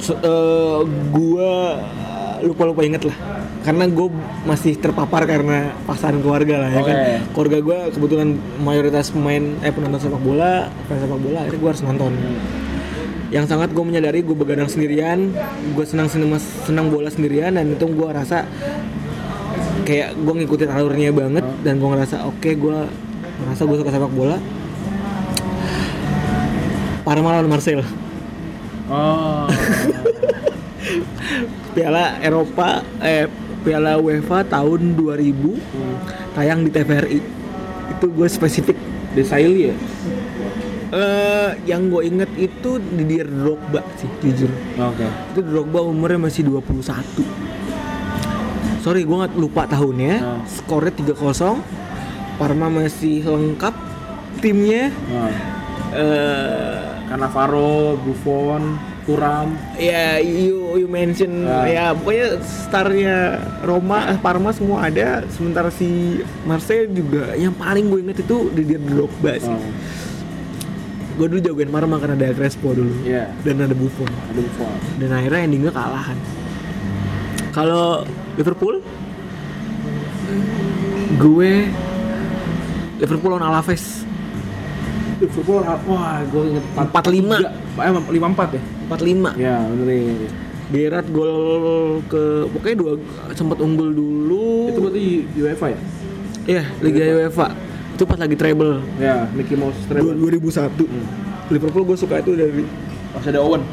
So- eh, gua lupa lupa inget lah karena gue masih terpapar karena pasangan keluarga lah ya kan? Oke. keluarga gue kebetulan mayoritas pemain eh penonton sepak bola fans sepak bola akhirnya gue harus nonton. Yang sangat gue menyadari gue begadang sendirian gue senang senang senang bola sendirian dan itu gue rasa kayak gue ngikutin alurnya banget dan gue ngerasa oke gue ngerasa gue suka sepak bola. Parma lawan Marseille oh. Piala Eropa eh Piala UEFA tahun 2000 tayang di TVRI itu gue spesifik. Desailly ya? Eh yang gue inget itu Didier Drogba sih jujur. Oke. Itu Drogba umurnya masih 21 sorry gue nggak lupa tahunnya. Nah. skornya 3-0 Parma masih lengkap timnya. Nah. eh Cannavaro Buffon Turam ya you you mention Ah. ya pokoknya starnya Roma eh, Parma semua ada sementara si Marseille juga yang paling gue inget itu Didier Drogba sih. Oh, gue dulu jagoin Parma karena ada Crespo dulu Iya. dan ada Buffon. Ada Buffon. Dan akhirnya endingnya kalahan. Kalau Liverpool? Gue Liverpool lawan Alaves. Liverpool wah gue inget 4-5. eh 5-4 ya 4-5 ya bener ya. Gerrard gol ke pokoknya dua sempat unggul dulu itu berarti UEFA ya Iya, Liga UEFA. Itu pas lagi treble. ya Mickey Mouse Treble 2001. Liverpool gue suka itu dari masih ada Owen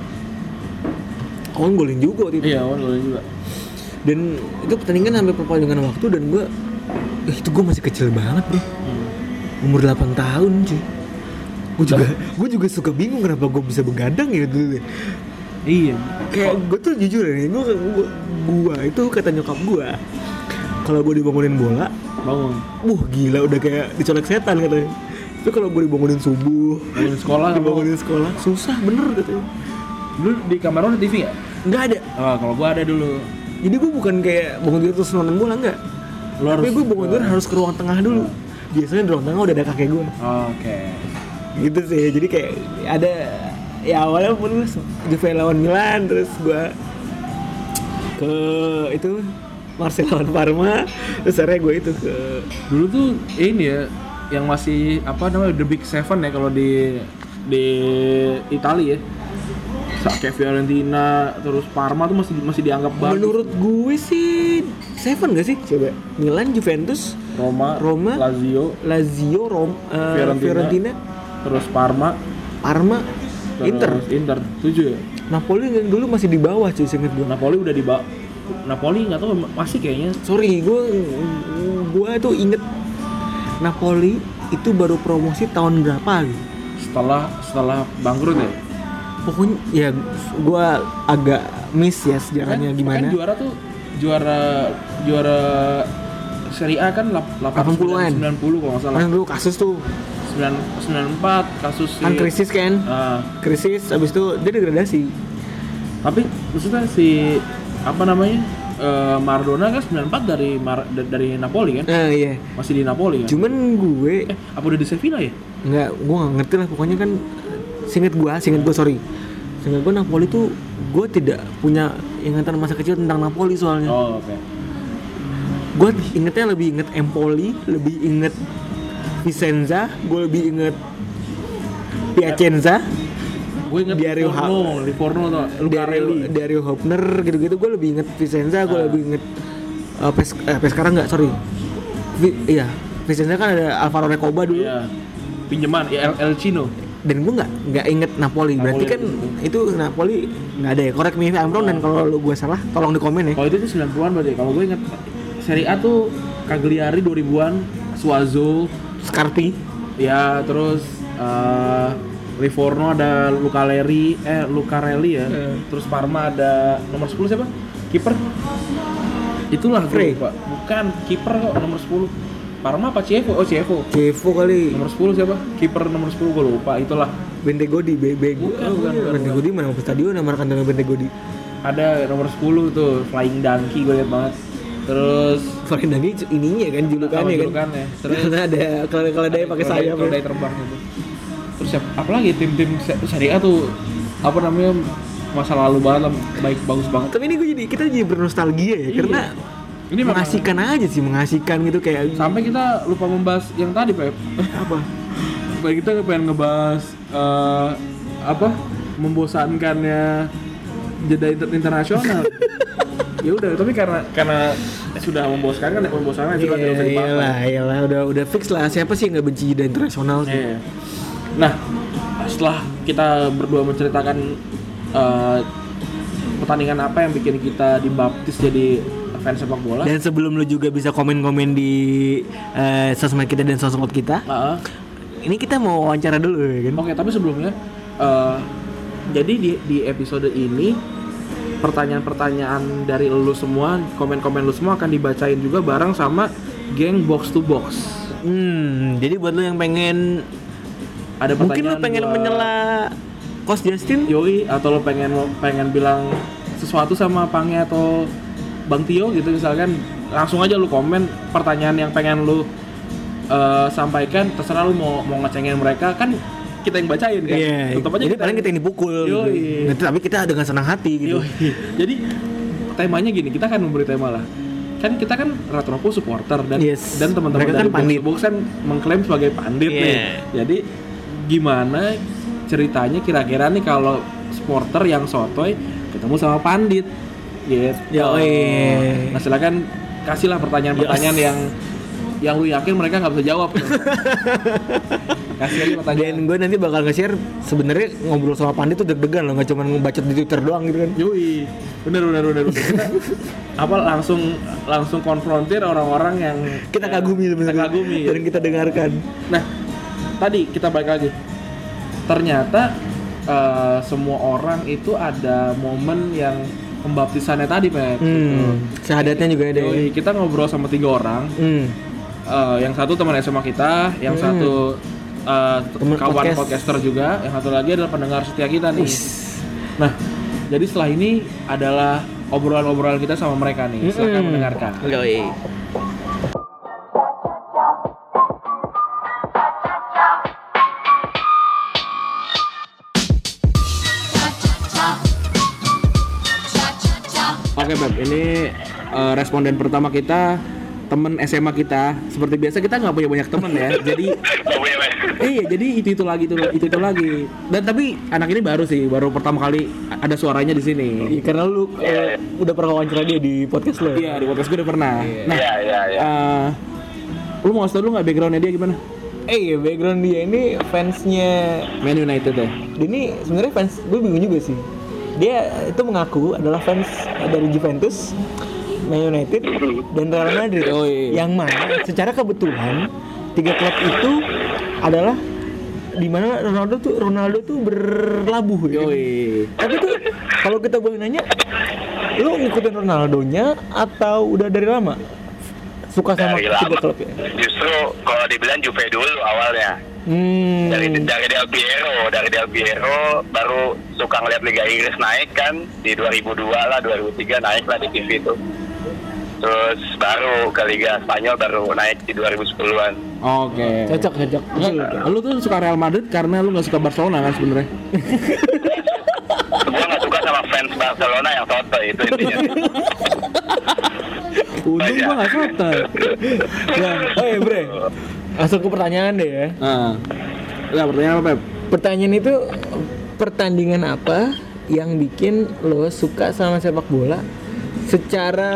Owen golin juga waktu itu. iya Owen golin juga Dan itu pertandingan sampai perpanjangan waktu dan gue eh, itu gue masih kecil banget, Bro. Umur 8 tahun, cuy. Gue juga gue juga suka bingung kenapa gue bisa begadang ya dulu. ya. iya. Kayak gue tuh jujur ya, gue gue itu kata nyokap gue kalau gue dibangunin bola, bangun. Wah gila udah kayak dicolek setan katanya. Tapi kalau gue dibangunin subuh bangun sekolah nggak Dibangunin sekolah Susah bener katanya. Dulu di kamar ada TV ya Nggak? Ada. Oh, kalau gua ada dulu. Jadi gue bukan kayak bangun tidur terus nonton bola harus Tapi gue bangun tidur harus ke ruang tengah dulu. Biasanya di ruang tengah udah ada kakek gue oke Gitu sih jadi kayak ada Ya awalnya pun Juve lawan Milan Terus gue ke itu Marseille lawan Parma Terus akhirnya gue itu ke dulu tuh ini ya yang masih apa namanya the big seven ya kalau di di Italia ya kayak Fiorentina terus Parma tuh masih masih dianggap bagus Menurut gue sih Seven gak sih? Coba Milan, Juventus, Roma, Roma, Lazio Lazio, Rom, eh, Fiorentina. Fiorentina, terus Parma Parma, terus Inter. Inter tujuh ya Napoli yang dulu masih di bawah cuy seinget gue. Napoli udah di ba- Napoli nggak tahu masih kayaknya Sorry, gue gue tuh inget Napoli itu baru promosi tahun berapa gitu. setelah setelah bangkrut ya Pokoknya ya gue agak miss ya sejarahnya Kan- gimana. kan juara tuh juara juara Serie A kan lap- 80-an. 90 kalau nggak salah. Kan dulu kasus tuh. 9 94 kasus si kan krisis kan, Ah, krisis abis itu dia degradasi. tapi maksudnya si apa namanya eh, Maradona kan 94 dari Mar- da- dari Napoli kan? Nah iya. masih di Napoli kan? Cuman gue eh apa udah di Sevilla ya? Nggak gue nggak ngerti lah. Pokoknya kan singkat gue singkat gue sorry. Singkat gue Napoli tuh gue tidak punya ingatan masa kecil tentang Napoli soalnya. Oh oke gue ingetnya lebih inget Empoli lebih inget Vicenza gue lebih inget Piacenza. Gue inget Dario Livorno Livorno tuh Lucarelli Dario, Dario Hopner gitu-gitu. Gue lebih inget Vicenza gue Ah. lebih inget uh, Pes eh, nggak sorry. Vi- iya Vicenza kan ada Alvaro Recoba dulu. Iya pinjaman ya El, El Chino. Dan gue nggak nggak inget Napoli. berarti Napoli kan itu Napoli nggak ada ya. Correct me if I'm wrong dan kalau lu gue salah tolong di komen ya. Kalau itu tuh 90-an berarti kalau gue inget Serie A tuh Cagliari 2000-an Suazo. Scarpi. Ya terus eh Livorno ada Lucarelli eh Lucarelli ya. Eh. terus Parma ada nomor 10 siapa? Kiper. Itulah Frey. lupa. Bukan kiper kok nomor 10 Parma apa Cievo oh Cievo Kevo kali. Nomor 10 siapa? Kiper nomor 10 gue lupa. Itulah. Bentegodi Be Be. Bukan, oh, bukan, bukan, Bentegodi mana stadion nama rekan dengan Bentegodi ada nomor 10 tuh Flying Donkey gue liat banget terus Flying Dagi ininya kan julukannya kan. julukannya. Terus- karena ada kalau kalau dia pakai sayap. keledai terbang gitu terus siapa apalagi tim-tim A tuh apa namanya masa lalu banget baik bagus banget. Tapi ini gue jadi kita jadi bernostalgia ya Iya. karena Ini mengasihkan aja sih mengasihkan gitu kayak sampai kita lupa membahas yang tadi Pep. Apa? Baik kita pengen ngebahas eh, apa membosankannya jeda inter- internasional ya udah tapi karena karena sudah membosankan kan membosankan juga tidak usah dibahas iyalah iyalah udah udah fix lah siapa sih yang nggak benci jeda internasional sih Iya. Nah, setelah kita berdua menceritakan eh, pertandingan apa yang bikin kita dibaptis jadi fans sepak bola, Dan sebelum lu juga bisa komen-komen di eh, sosmed kita dan sosmed kita, Heeh. ini kita mau wawancara dulu ya kan? Oke, tapi sebelumnya, eh, jadi di di episode ini pertanyaan-pertanyaan dari lu semua, komen-komen lu semua akan dibacain juga bareng sama geng box to box. Hmm, jadi buat lu yang pengen Ada mungkin lu pengen buat- menyela Coach Justin Yoi atau lo pengen pengen bilang sesuatu sama Pange atau Bang Tio gitu misalkan langsung aja lu komen pertanyaan yang pengen lu eh, sampaikan terserah lu mau mau ngecengin mereka kan kita yang bacain kan Iya, tetap aja jadi paling kita yang dipukul gitu. Nah, tapi kita dengan senang hati gitu. Yoi. jadi temanya gini kita kan memberi tema lah kan kita kan Retropo supporter dan Yes. dan teman-teman dari kan pandit. Box kan mengklaim sebagai pandit Iya. nih jadi gimana ceritanya kira-kira nih kalau supporter yang sotoy ketemu sama pandit gitu Yoi. nah silakan kasihlah pertanyaan-pertanyaan Yes. yang yang lu yakin mereka nggak bisa jawab kasih aja pertanyaan Dan gue nanti bakal nge-share sebenarnya ngobrol sama Pandit tuh deg-degan loh, nggak cuma ngebacot di Twitter doang gitu kan. Yui, bener bener bener. bener. Kita apa langsung langsung konfrontir orang-orang yang Kita yang kagumi kita sebenarnya. kagumi. Dan kita dengarkan. Nah, tadi kita balik lagi. Ternyata eh, semua orang itu ada momen yang pembaptisannya tadi, Pep. Hmm, syahadatnya juga ada ya. Yoi, kita ngobrol sama tiga orang. Hmm. Eh, yang satu teman SMA kita, yang Hmm. satu eh, Temen kawan podcast. podcaster juga, yang satu lagi adalah pendengar setia kita nih. Nah, jadi setelah ini adalah obrolan-obrolan kita sama mereka nih. Silakan Mm-mm. mendengarkan. Yoi. Oke, Beb. Ini eh, responden pertama kita temen SMA kita. Seperti biasa kita nggak punya banyak temen ya. jadi iya, jadi itu itu lagi itu itu itu lagi. Dan tapi anak ini baru sih, baru pertama kali ada suaranya di sini. Iya, karena lu eh, udah pernah wawancara dia di podcast lo. Iya, di podcast gue udah pernah. Nah, Iya, iya, iya. eh, lu mau kasih tau dulu nggak backgroundnya dia gimana? Eh, iya, background dia ini fansnya Man United ya. dia ini sebenarnya fans gue bingung juga sih. Dia itu mengaku adalah fans dari Juventus, Man United, dan Real Madrid. Oh, iya. Yang mana secara kebetulan tiga klub itu adalah di mana Ronaldo tuh Ronaldo tuh berlabuh ya. Yoi. Tapi tuh kalau kita boleh nanya, lu ngikutin Ronaldonya atau udah dari lama suka sama Dari tiga klub ya? Justru kalau dibilang Juve dulu awalnya. Hmm. Dari dari Del Piero, dari Del Piero baru suka ngeliat Liga Inggris naik kan di 2002 lah, 2003 naik lah di TV itu. Terus baru ke Liga Spanyol baru naik di 2010-an. Oke. cocok cocok. Nggak, lu tuh suka Real Madrid karena lu nggak suka Barcelona kan sebenarnya. Gue gak suka sama fans Barcelona yang soto itu intinya. Untung gua nggak suka. Nah, oh ya bre, langsung ke pertanyaan deh ya. Nah, ya pertanyaan apa Pep? Pertanyaan itu pertandingan apa yang bikin lo suka sama sepak bola secara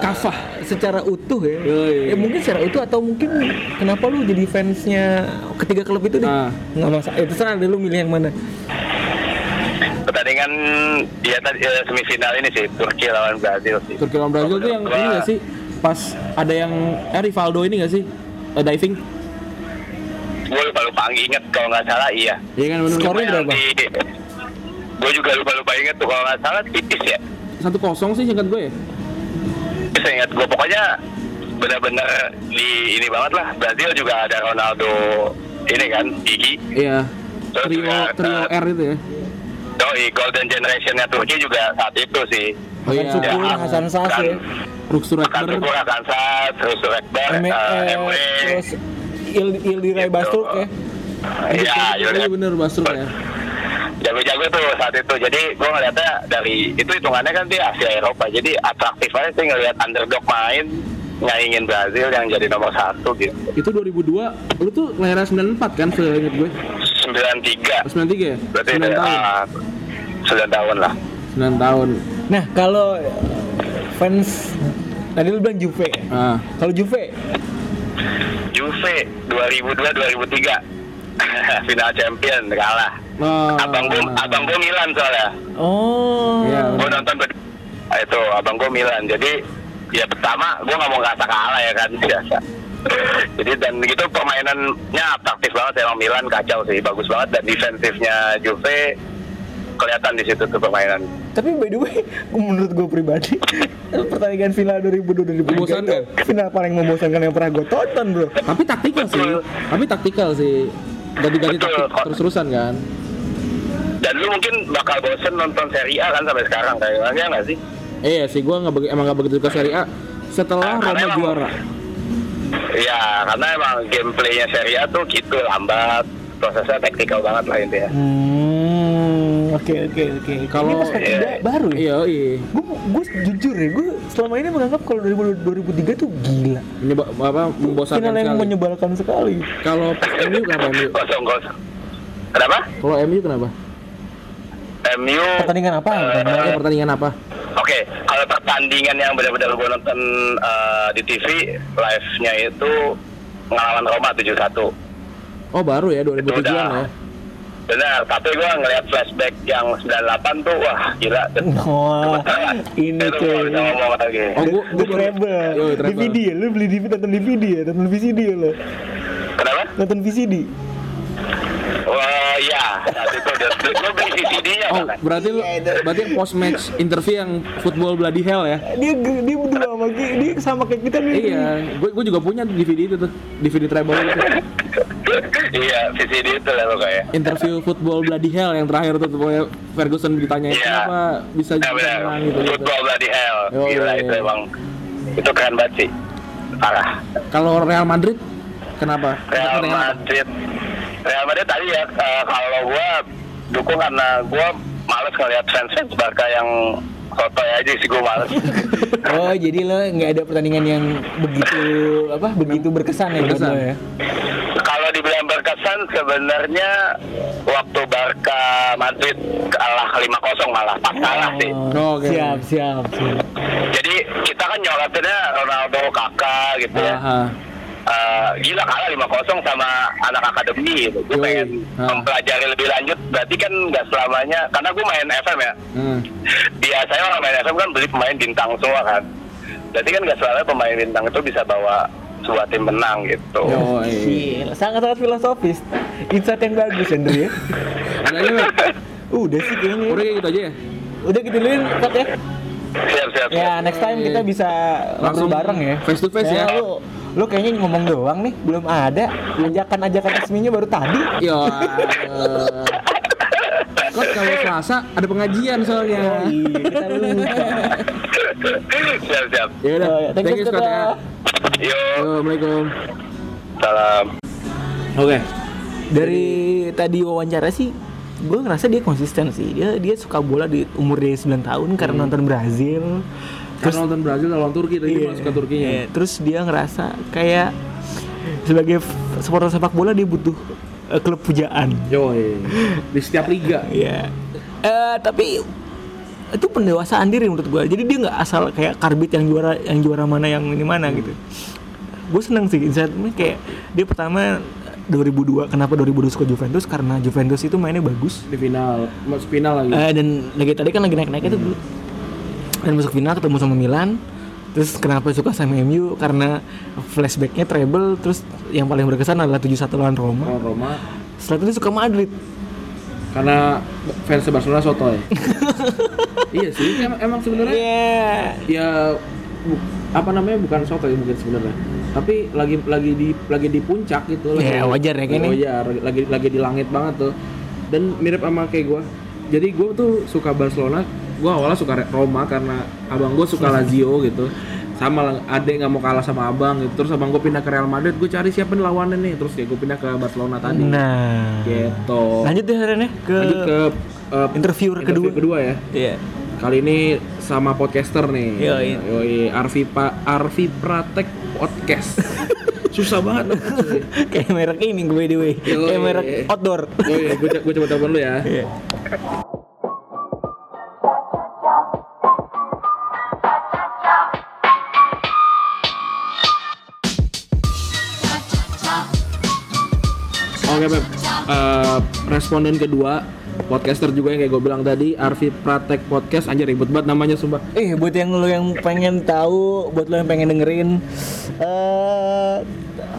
Kafah. secara utuh ya? Yoi. Ya mungkin secara utuh atau mungkin kenapa lu jadi fansnya ketiga klub itu deh? Ah. Nggak masalah, itu terserah deh lu milih yang mana. Pertandingan ya tadi eh, semifinal ini sih Turki lawan Brazil sih. Turki lawan Brazil tuh yang ini nggak sih? Pas ada yang eh, Rivaldo ini nggak sih? Eh, diving? Gue lupa lupa inget kalau nggak salah iya. Iya kan. Skornya berapa? Gue juga lupa lupa inget tuh kalau nggak salah tipis ya. Satu kosong sih singkat gue ya. Saya ingat gue pokoknya benar-benar di ini banget lah. Brazil juga ada Ronaldo ini kan Gigi. Iya. Terus Trio juga, trio eh, R itu ya. Doi Golden Generationnya Turki juga saat itu sih. Oh Hasan iya. Sukur, Ya, Hasan Sas kan. ya. Ruksur Akan Ekber. Tukur, akan Sat, terus Rekber, Eme, eh, Emre. terus Il Ildiray Gitu. Bastuk ya. Iya, Iya Yaudah. bener Basruk ya. Jago-jago tuh saat itu jadi gue ngeliatnya dari itu hitungannya kan dia Asia Eropa jadi atraktif aja sih ngeliat underdog main nyaingin Brazil yang jadi nomor satu gitu Itu 2002. Lu tuh lahiran 94 kan seinget gue. 93 93 ya? berarti 9 tahun. ah, 9 tahun lah 9 tahun. Nah, kalau fans tadi lu bilang Juve. Ah. Kalau Juve, Juve 2002-2003 final champion kalah Oh. abang gue abang gue Milan soalnya oh. Iya. gue nonton berdua Ah, itu abang gue Milan jadi ya pertama gue nggak mau ngerasa kalah ya kan biasa jadi dan gitu permainannya atraktif banget emang Milan kacau sih bagus banget dan defensifnya Juve kelihatan di situ tuh permainan Tapi by the way, menurut gue pribadi, pertandingan final 2002 2003 Membosankan. itu final paling membosankan yang pernah gue tonton, bro. Tapi taktikal sih. Tapi taktikal sih. Ganti-ganti terus-terusan kan. dan lu mungkin bakal bosen nonton seri A kan sampai sekarang kayaknya nggak sih Iya sih, gua nggak emang nggak begitu suka Serie A. Setelah Ah, karena Roma juara. Iya, karena emang gameplaynya seri A tuh gitu lambat, prosesnya taktikal banget lah intinya. Hmm, oke oke oke. Kalau- Ini perspektif Iya. baru ya. Iya, iya. Gue gue jujur ya, gue selama ini menganggap kalau 2000 2003 tuh gila. Menyeba, apa membosankan Final yang sekali. menyebalkan sekali. Kalau MU kenapa MU? Kosong kosong. Kenapa? Kalau MU kenapa? MU. Pertandingan apa? eh, Pertandingan pertandingan apa? Oke, kalau pertandingan yang benar-benar gue nonton eh, di TV, live-nya itu ngelawan Roma 7-1. Oh baru ya 2007 Itu an udah. ya. Benar, tapi gue ngeliat flashback yang 98 tuh, wah gila. Wah, ini bisa ngomong lagi. Oh. Yo, Treble. DVD ya, lu beli DVD nonton DVD ya, nonton VCD ya lo. Kenapa? Nonton VCD. Wah, iya. Saat itu udah, gue beli VCD-nya Oh, bahkan. berarti lu berarti post match interview yang football bloody hell ya? Dia dia berdua sama dia sama kayak kita nih. Iya, gue gue juga punya DVD itu tuh, DVD treble itu. iya, VCD itu lah lo kayak. Interview football bloody hell yang terakhir tuh pokoknya Ferguson ditanyain Iya. kenapa bisa Ya jadi benar, menang gitu, gitu. football bloody hell. Yo, Gila yo, itu emang. Itu keren banget sih. Parah. Kalau Real Madrid kenapa? Real? Madrid Real Madrid tadi ya eh, kalau gua dukung karena gua males ngeliat fans-fans Barca yang sotoy aja sih gua males Oh, jadi lo nggak ada pertandingan yang begitu apa? Begitu berkesan ya Berkesan. lo ya. kalau dibilang berkesan sebenarnya waktu Barca Madrid kalah 5-0 malah pas kalah sih Oh, oke. Siap, siap, siap. jadi kita kan nyorotinnya Ronaldo kakak gitu ya Eh, gila kalah 5-0 sama anak akademi gitu. Gue pengen Ah. mempelajari lebih lanjut. Berarti kan nggak selamanya, karena gue main FM ya. Hmm. biasanya orang main FM kan beli pemain bintang semua kan. Jadi kan nggak selalu pemain bintang itu bisa bawa sebuah tim menang gitu. Yo, iya. Sangat-sangat filosofis. Insight yang bagus, Andrew ya. Udah sih kayaknya. Udah gitu aja ya. Udah gitu duluin, Pat ya. Siap siap. Ya, next time kita bisa Langsung ngobrol bareng ya. face to face ya. Lu, lu kayaknya ngomong doang nih, belum ada. Ajakan-ajakan resminya baru tadi. Yo. Kok kalau Selasa ada pengajian soalnya. Oh iya, kita lupa. siap siap. Ya udah. Oh, ya, thank you, Scott ya. Yo, Assalamualaikum. salam. Oke. Dari tadi wawancara sih, gue ngerasa dia konsisten sih. Dia dia suka bola di umur dia 9 tahun karena nonton Brazil. Terus nonton Brazil lawan Turki tadi masuk ke Turkinya. Iya, Terus dia ngerasa kayak sebagai supporter sepak bola dia butuh eh, klub pujaan. Yo, di setiap liga. Iya. Eh tapi itu pendewasaan diri menurut gue. Jadi dia nggak asal kayak karbit yang juara yang juara mana yang ini mana gitu. Gue seneng sih insightnya kayak dia pertama 2002 kenapa 2002 suka Juventus karena Juventus itu mainnya bagus di final, masuk final lagi. Eh, dan lagi tadi kan lagi naik-naik itu dulu dan masuk final ketemu sama Milan terus kenapa suka sama MU karena flashbacknya treble terus yang paling berkesan adalah 7-1 lawan Roma Lawan Roma setelah itu suka Madrid karena fans Barcelona sotoy. iya sih, emang, emang sebenarnya Iya ya apa namanya bukan sotoy mungkin sebenarnya. Tapi lagi lagi di lagi di puncak gitu Ya, wajar ya, kayaknya. Wajar, lagi lagi di langit banget tuh. Dan mirip sama kayak gua. Jadi gua tuh suka Barcelona. Gua awalnya suka Roma karena abang gua suka Lazio gitu. Sama adek nggak mau kalah sama abang gitu. Terus abang gua pindah ke Real Madrid. Gue cari siapa nih lawannya nih. Terus ya gue pindah ke Barcelona tadi. nah Gitu. lanjut deh Ren ya ke, Lanjut ke uh, interviewer kedua kedua ya. Iya Kali ini sama podcaster nih. Yoi. Yoi, Arvi Pa Arvi Pratek Podcast. Susah banget. kayak merek ini by the way kayak merek outdoor Yoi, gue gue coba telepon lu ya. Iya. Oke, Beb. Eh, responden kedua podcaster juga yang kayak gue bilang tadi Arvi Pratek Podcast anjir ribet banget namanya sumpah Eh, buat yang lo yang pengen tahu, buat lo yang pengen dengerin eh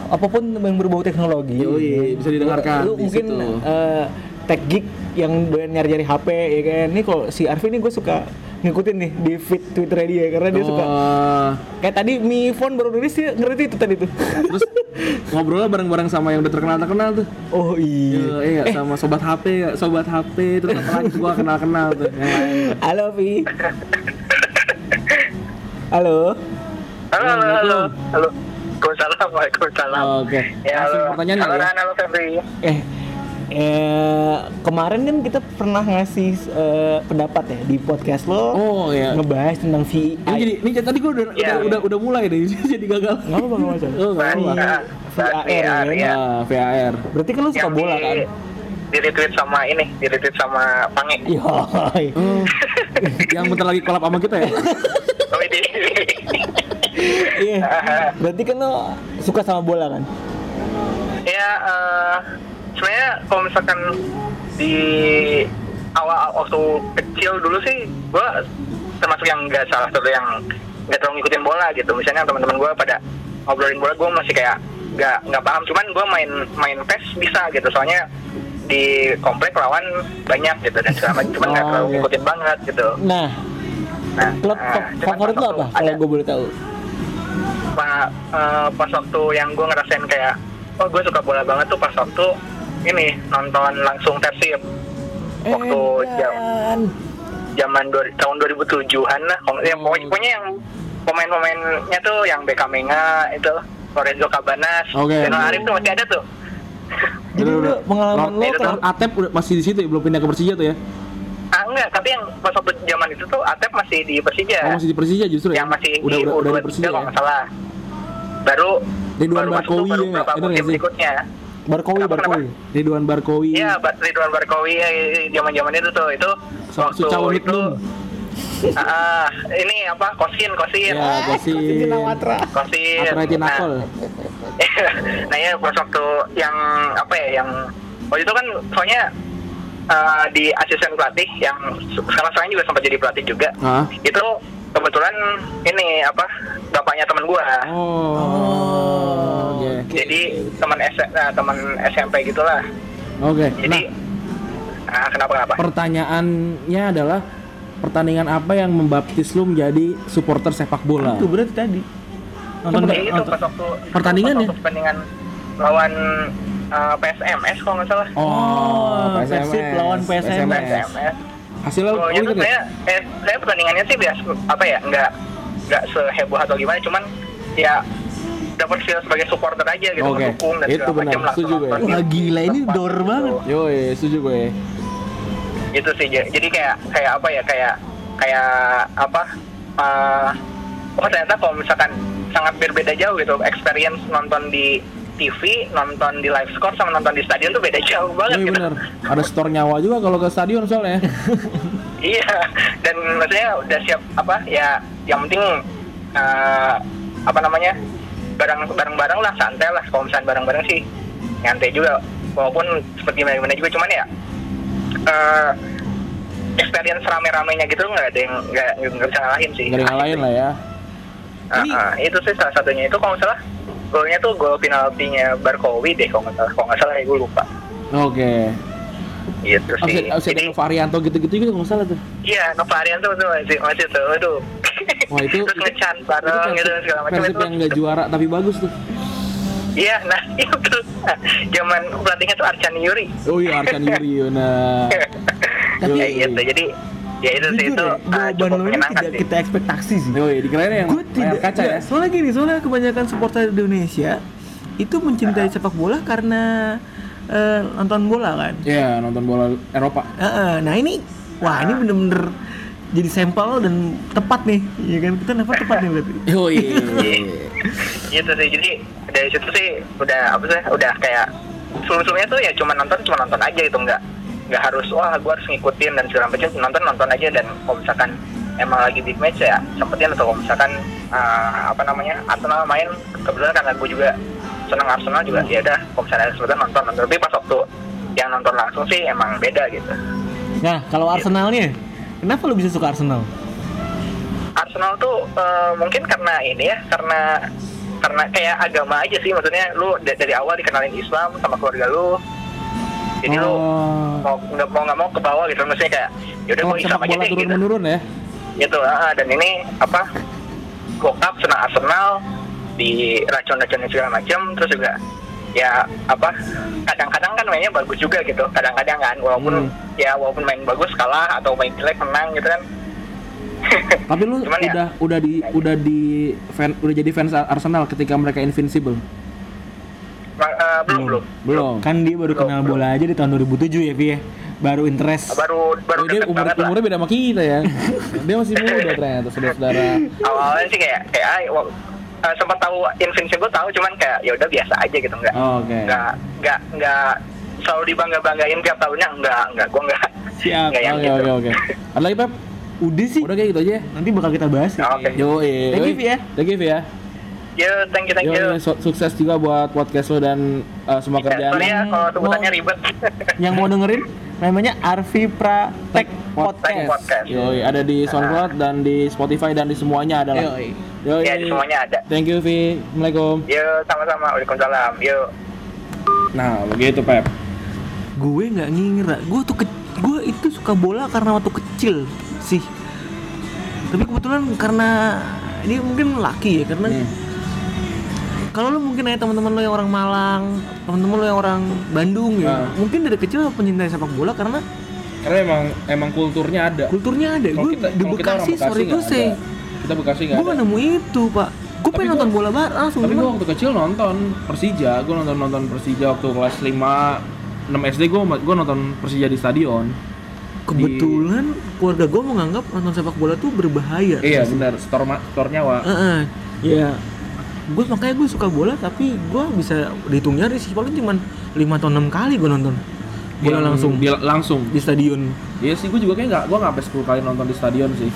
apa pun yang berbau teknologi. Yoi, bisa didengarkan Lu di mungkin situ. eh, tech geek yang doyan nyari-nyari HP ya kan. Nih kalau si Arfi nih gue suka ngikutin nih di feed Twitter dia karena dia suka Oh, kayak tadi Mi Phone baru rilis dia ngerti itu tadi tuh. terus ngobrolnya bareng-bareng sama yang udah terkenal terkenal tuh. oh iya. Iya, iya sama sobat HP, ya, sobat HP terus apa lagi gua kenal-kenal tuh. Halo Vi. Halo. Halo, halo, halo. Halo. Waalaikumsalam, Waalaikumsalam. Oke. Ya, halo. pertanyaan halo, ya? Ran, halo, Febri. Eh, eh kemarin kan kita pernah ngasih eh, pendapat ya di podcast lo Oh iya. ngebahas tentang VI. Ini jadi ini tadi gua udah Iya. udah, udah udah mulai deh jadi gagal. nggak apa nggak masalah. Oh, nggak apa. Nah, VAR ya, VAR. Ah, VAR. Berarti kan lo suka bola kan? di retweet sama ini, di retweet sama Pange. Yoi. Oh, yang bentar lagi kolab sama kita ya? Oh, ini. Iya. Berarti kan lo suka sama bola kan? ya, eh, sebenarnya kalau misalkan di awal waktu kecil dulu sih, gua termasuk yang nggak salah satu yang nggak terlalu ngikutin bola gitu. Misalnya teman-teman gua pada ngobrolin bola, gua masih kayak nggak nggak paham. Cuman gua main main PES bisa gitu, soalnya di komplek lawan banyak gitu dan segala macam. Cuman nggak Oh, terlalu iya. ngikutin banget gitu. Nah, Nah, klub nah, favorit pas lo apa? Kalau gue boleh tahu. pa- eh, pas waktu yang gue ngerasain kayak oh gue suka bola banget tuh pas waktu ini nonton langsung Persib waktu jam zaman dua- tahun 2007-an lah Kalau- yang pokoknya, pokoknya yang pemain-pemainnya tuh yang Beckham Menga itu Lorenzo Cabanas Oke. Zainal Arif tuh masih ada tuh Jadi Udah, pengalaman lo itu kan Atep udah masih di situ ya, belum pindah ke Persija tuh ya? ah enggak tapi yang pas waktu zaman itu tuh Atep masih di Persija Oh, masih di Persija justru ya? yang masih udah di udah, udah di U23 Persija. kalau ya? nggak salah baru Ridwan baru masuk tuh Barkowi baru ya, sih? berikutnya Barkowi, Kenapa, Barkowi. Ridwan Barkowi. Iya, Ridwan Barkowi ya, zaman-zaman itu tuh itu So- waktu Sucawa itu ah ini apa Kosin Kosin Ya, Kosin. Kosin Atreti nah, nah ya pas waktu yang apa ya yang waktu itu kan soalnya eh, di asisten pelatih yang sekarang sekarang juga sempat jadi pelatih juga Hah? itu kebetulan ini apa bapaknya teman gua Oh. Oke. jadi teman S nah, teman SMP gitulah Oke. jadi Nah, ah, kenapa kenapa pertanyaannya adalah pertandingan apa yang membaptis lu menjadi supporter sepak bola? Itu berarti tadi. Nonton Ya, itu pas waktu Pertandingan pas ya? pertandingan lawan uh, PSMS kalau nggak salah. Oh, Persib lawan PSMS. PSMS. Hasilnya nggak? saya, eh, saya pertandingannya sih biasa apa ya nggak nggak seheboh atau gimana, cuman ya dapat feel sebagai supporter aja gitu Oke, mendukung dan itu segala benar, macam setuju gue. Wah, gila, ini dor gitu. banget. Yoi, setuju gue. Gitu sih, Ja- jadi kayak kayak apa ya kayak kayak apa? eh oh ternyata kalau misalkan sangat berbeda jauh gitu experience nonton di TV, nonton di live score sama nonton di stadion tuh beda jauh banget Iya gitu. bener. Ada store nyawa juga kalau ke stadion soalnya. Iya, dan maksudnya udah siap apa ya? Yang penting eh, apa namanya barang barang-barang lah santai lah. Kalau misalnya barang-barang sih nyantai juga. Walaupun seperti gimana-gimana juga, cuman ya eh experience rame-ramenya gitu nggak ada yang nggak nggak bisa ngalahin sih. Gak ada yang lain lah ya. Ah, ah, itu sih salah satunya itu kalau nggak salah golnya tuh gol penaltinya Barkowi deh kalau nggak salah kalau nggak salah ya gue lupa Oke. gitu sih. Ausya Jadi Ausya Varianto gitu-gitu juga nggak salah tuh. Iya, Novarian tuh tuh masih masih tuh, aduh. Wah, itu- terus itu- ngecan bareng gitu segala macam Persib itu. yang nggak juara tapi bagus tuh. Iya, nah itu zaman pelatihnya tuh Arcan Yuri. Oh iya Arkan Yuri. Nah. ya Yoi. gitu, jadi ya itu sih itu ya, ah, jawaban cukup lo ini menyenangkan tidak sih. kita ekspektasi sih. Yoi, dikirain yang Gue tidak kaca ya. ya, Soalnya gini, soalnya kebanyakan supporter Indonesia itu mencintai sepak bola karena eh, nonton bola kan. Iya, nonton bola Eropa. Heeh, nah ini, wah ini bener-bener jadi sampel dan tepat nih, ya kan? Kita dapat tepat nih berarti. Yoi. gitu sih, jadi dari situ sih udah apa sih, udah kayak sebelum-sebelumnya tuh ya cuma nonton cuma nonton aja gitu. Nggak nggak harus wah gue harus ngikutin dan segala macam. Nonton nonton aja. Dan kalau misalkan emang lagi big match ya sempetin atau kalau misalkan ah, apa namanya Arsenal main kebetulan karena gue juga seneng Arsenal juga ya udah kalau misalnya ada kesempatan nonton nonton. Tapi pas waktu yang nonton langsung sih emang beda gitu. Nah, kalau Arsenalnya, kenapa lu bisa suka Arsenal? Arsenal tuh eh, mungkin karena ini ya karena karena kayak agama aja sih maksudnya lu da- dari awal dikenalin Islam sama keluarga lu jadi lu Oh. mau nggak mau nggak mau ke bawah gitu maksudnya kayak yaudah Oh, gue isap sepak aja deh turun gitu menurun ya? gitu ah, dan ini apa bokap senang Arsenal di racun-racun segala macam terus juga ya apa kadang-kadang kan mainnya bagus juga gitu kadang-kadang kan walaupun Hmm. ya walaupun main bagus kalah atau main jelek menang gitu kan Tapi lu Cuman ya- udah udah di udah di fan, udah jadi fans Arsenal ketika mereka invincible. Eh, belum belum Belum. Kan dia baru kenal bola aja di tahun 2007 ya, Vi ya. Baru interest. baru baru Oh, dia umur, umurnya beda sama kita ya. dia masih muda ternyata saudara-saudara. awalnya sih kayak kayak eh, sempat tahu Invincible tahu cuman kayak ya udah biasa aja gitu nggak Oh, Oke. nggak nggak nggak selalu dibangga banggain tiap tahunnya nggak nggak gue nggak Siap. nggak yang Oke gitu oke oke. Ada lagi Pep? Udah sih. Udah kayak gitu aja. ya? Nanti bakal kita bahas. Nah, oke. Yo, Thank you, Vi, ya. Thank you, ya. Yo, thank you, thank Yo, you. su- sukses juga buat podcast lo dan uh, semua Ya, kerjaan. sorry ya kalau sebutannya ribet. Yang mau dengerin namanya Arvi Pratek Podcast. Podcast. Yo, ada di SoundCloud dan di Spotify dan di semuanya ada lah. Yoi. Yo, ya, di semuanya ada. Thank you, Vi. Assalamualaikum. Yo, sama-sama. Waalaikumsalam. Yo. Nah, begitu, Pep. Gue nggak ngira. Gue tuh ke- gue itu suka bola karena waktu kecil sih. Tapi kebetulan karena ini mungkin laki ya karena Hmm. Kalau lu mungkin aja teman-teman lu yang orang Malang, teman-teman lu yang orang Bandung ya, Nah. mungkin dari kecil penyinta sepak bola karena Karena emang emang kulturnya ada. kulturnya ada. Gue kita- di orang Bekasi, sorry gue sih. Kita Bekasi nggak gue nemu itu pak. Gue Tapi pengen gua- nonton bola bar langsung. Tapi gua waktu kecil nonton Persija, gua nonton nonton Persija waktu kelas 5 6 SD gua gua nonton Persija di stadion. kebetulan keluarga gue menganggap nonton sepak bola tuh berbahaya. Iya, benar. Store ma- store nyawa. Heeh. ya gue makanya gue suka bola tapi gue bisa dihitung nyari sih paling cuma 5 atau 6 kali gue nonton bola Yang langsung di, langsung. di stadion Iya sih, gua juga kayak nggak, gua nggak sampai 10 kali nonton di stadion sih.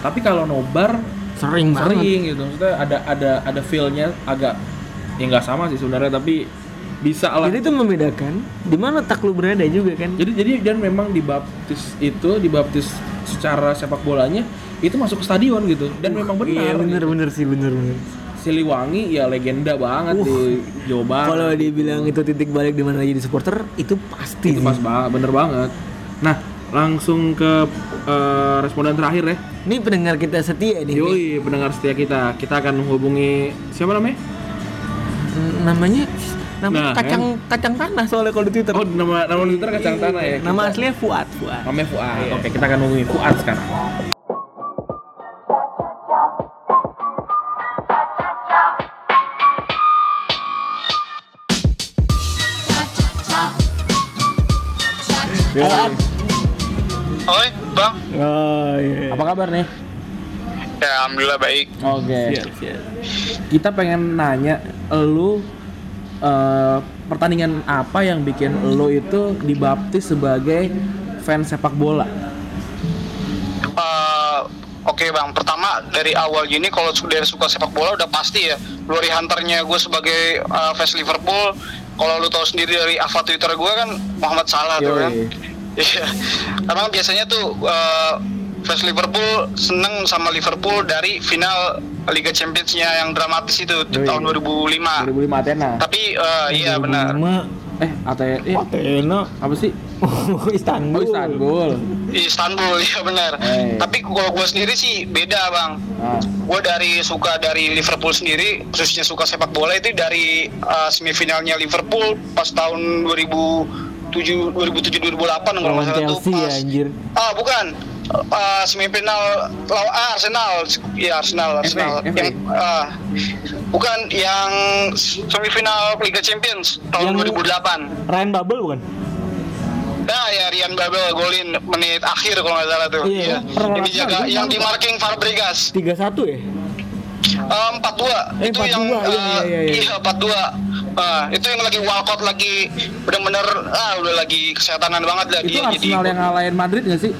Tapi kalau nobar sering banget sering gitu, maksudnya ada ada ada feel-nya agak ya nggak sama sih sebenarnya tapi bisa lah. jadi itu membedakan di mana tak lu berada juga kan Jadi jadi dan memang dibaptis itu dibaptis secara sepak bolanya itu masuk ke stadion gitu dan memang benar. iya bener gitu. bener sih bener bener Siliwangi ya legenda banget Uh, di Jawa Barat. kalau dibilang itu titik balik di mana jadi supporter itu pasti itu pas banget, bener banget. Nah, langsung ke eh, responden terakhir ya. ini pendengar kita setia nih Yoi, pendengar setia kita. Kita akan menghubungi siapa namanya? Hmm, namanya namanya Nah, kacang kacang tanah soalnya kalau di twitter Oh, nama nama Twitter kacang tanah ya. nama Kita- aslinya Fuad Fuad namanya Fuad. Oke, kita akan hubungi Fuad sekarang. Kabar nih? Ya, alhamdulillah baik. Oke. siap siap Kita pengen nanya lu eh, pertandingan apa yang bikin lu itu dibaptis sebagai fans sepak bola? Eh, Oke bang, pertama dari awal gini kalau su- dari suka sepak bola udah pasti ya Glory Hunternya gue sebagai eh, fans Liverpool Kalau lu tahu sendiri dari avatar Twitter gue kan Muhammad Salah tuh Yoi. kan Iya, emang biasanya tuh eh, fans Liverpool seneng sama Liverpool dari final Liga Champions-nya yang dramatis itu tahun 2005 2005 Athena. Tapi eh, iya benar Eh, Athena. Eh, Athena apa sih? oh Istanbul Oh, Istanbul. Istanbul ya benar. Eh. Tapi kalau gue sendiri sih beda bang. Ah. gue dari suka dari Liverpool sendiri khususnya suka sepak bola itu dari uh, semifinalnya Liverpool pas tahun 2007 2007 2008 kalau nggak salah tuh Chelsea ya pas anjir ah bukan uh, semifinal lawan ah, Arsenal ya Arsenal Arsenal FA. yang ah, bukan yang semifinal Liga Champions tahun Yang- 2008 Ryan Babel bukan Nah ya Rian Babel golin menit akhir kalau nggak salah tuh. Iya, pernah Yang dijaga yang di marking Fabregas. 3-1 ya Eh, empat dua Eh, itu 4-2, yang iya, eh, iya, iya, iya. iya empat dua Ah, itu yang lagi walkout lagi bener-bener ah udah lagi kesehatanan banget lah Itu dia Arsenal yang ngalahin Madrid nggak sih?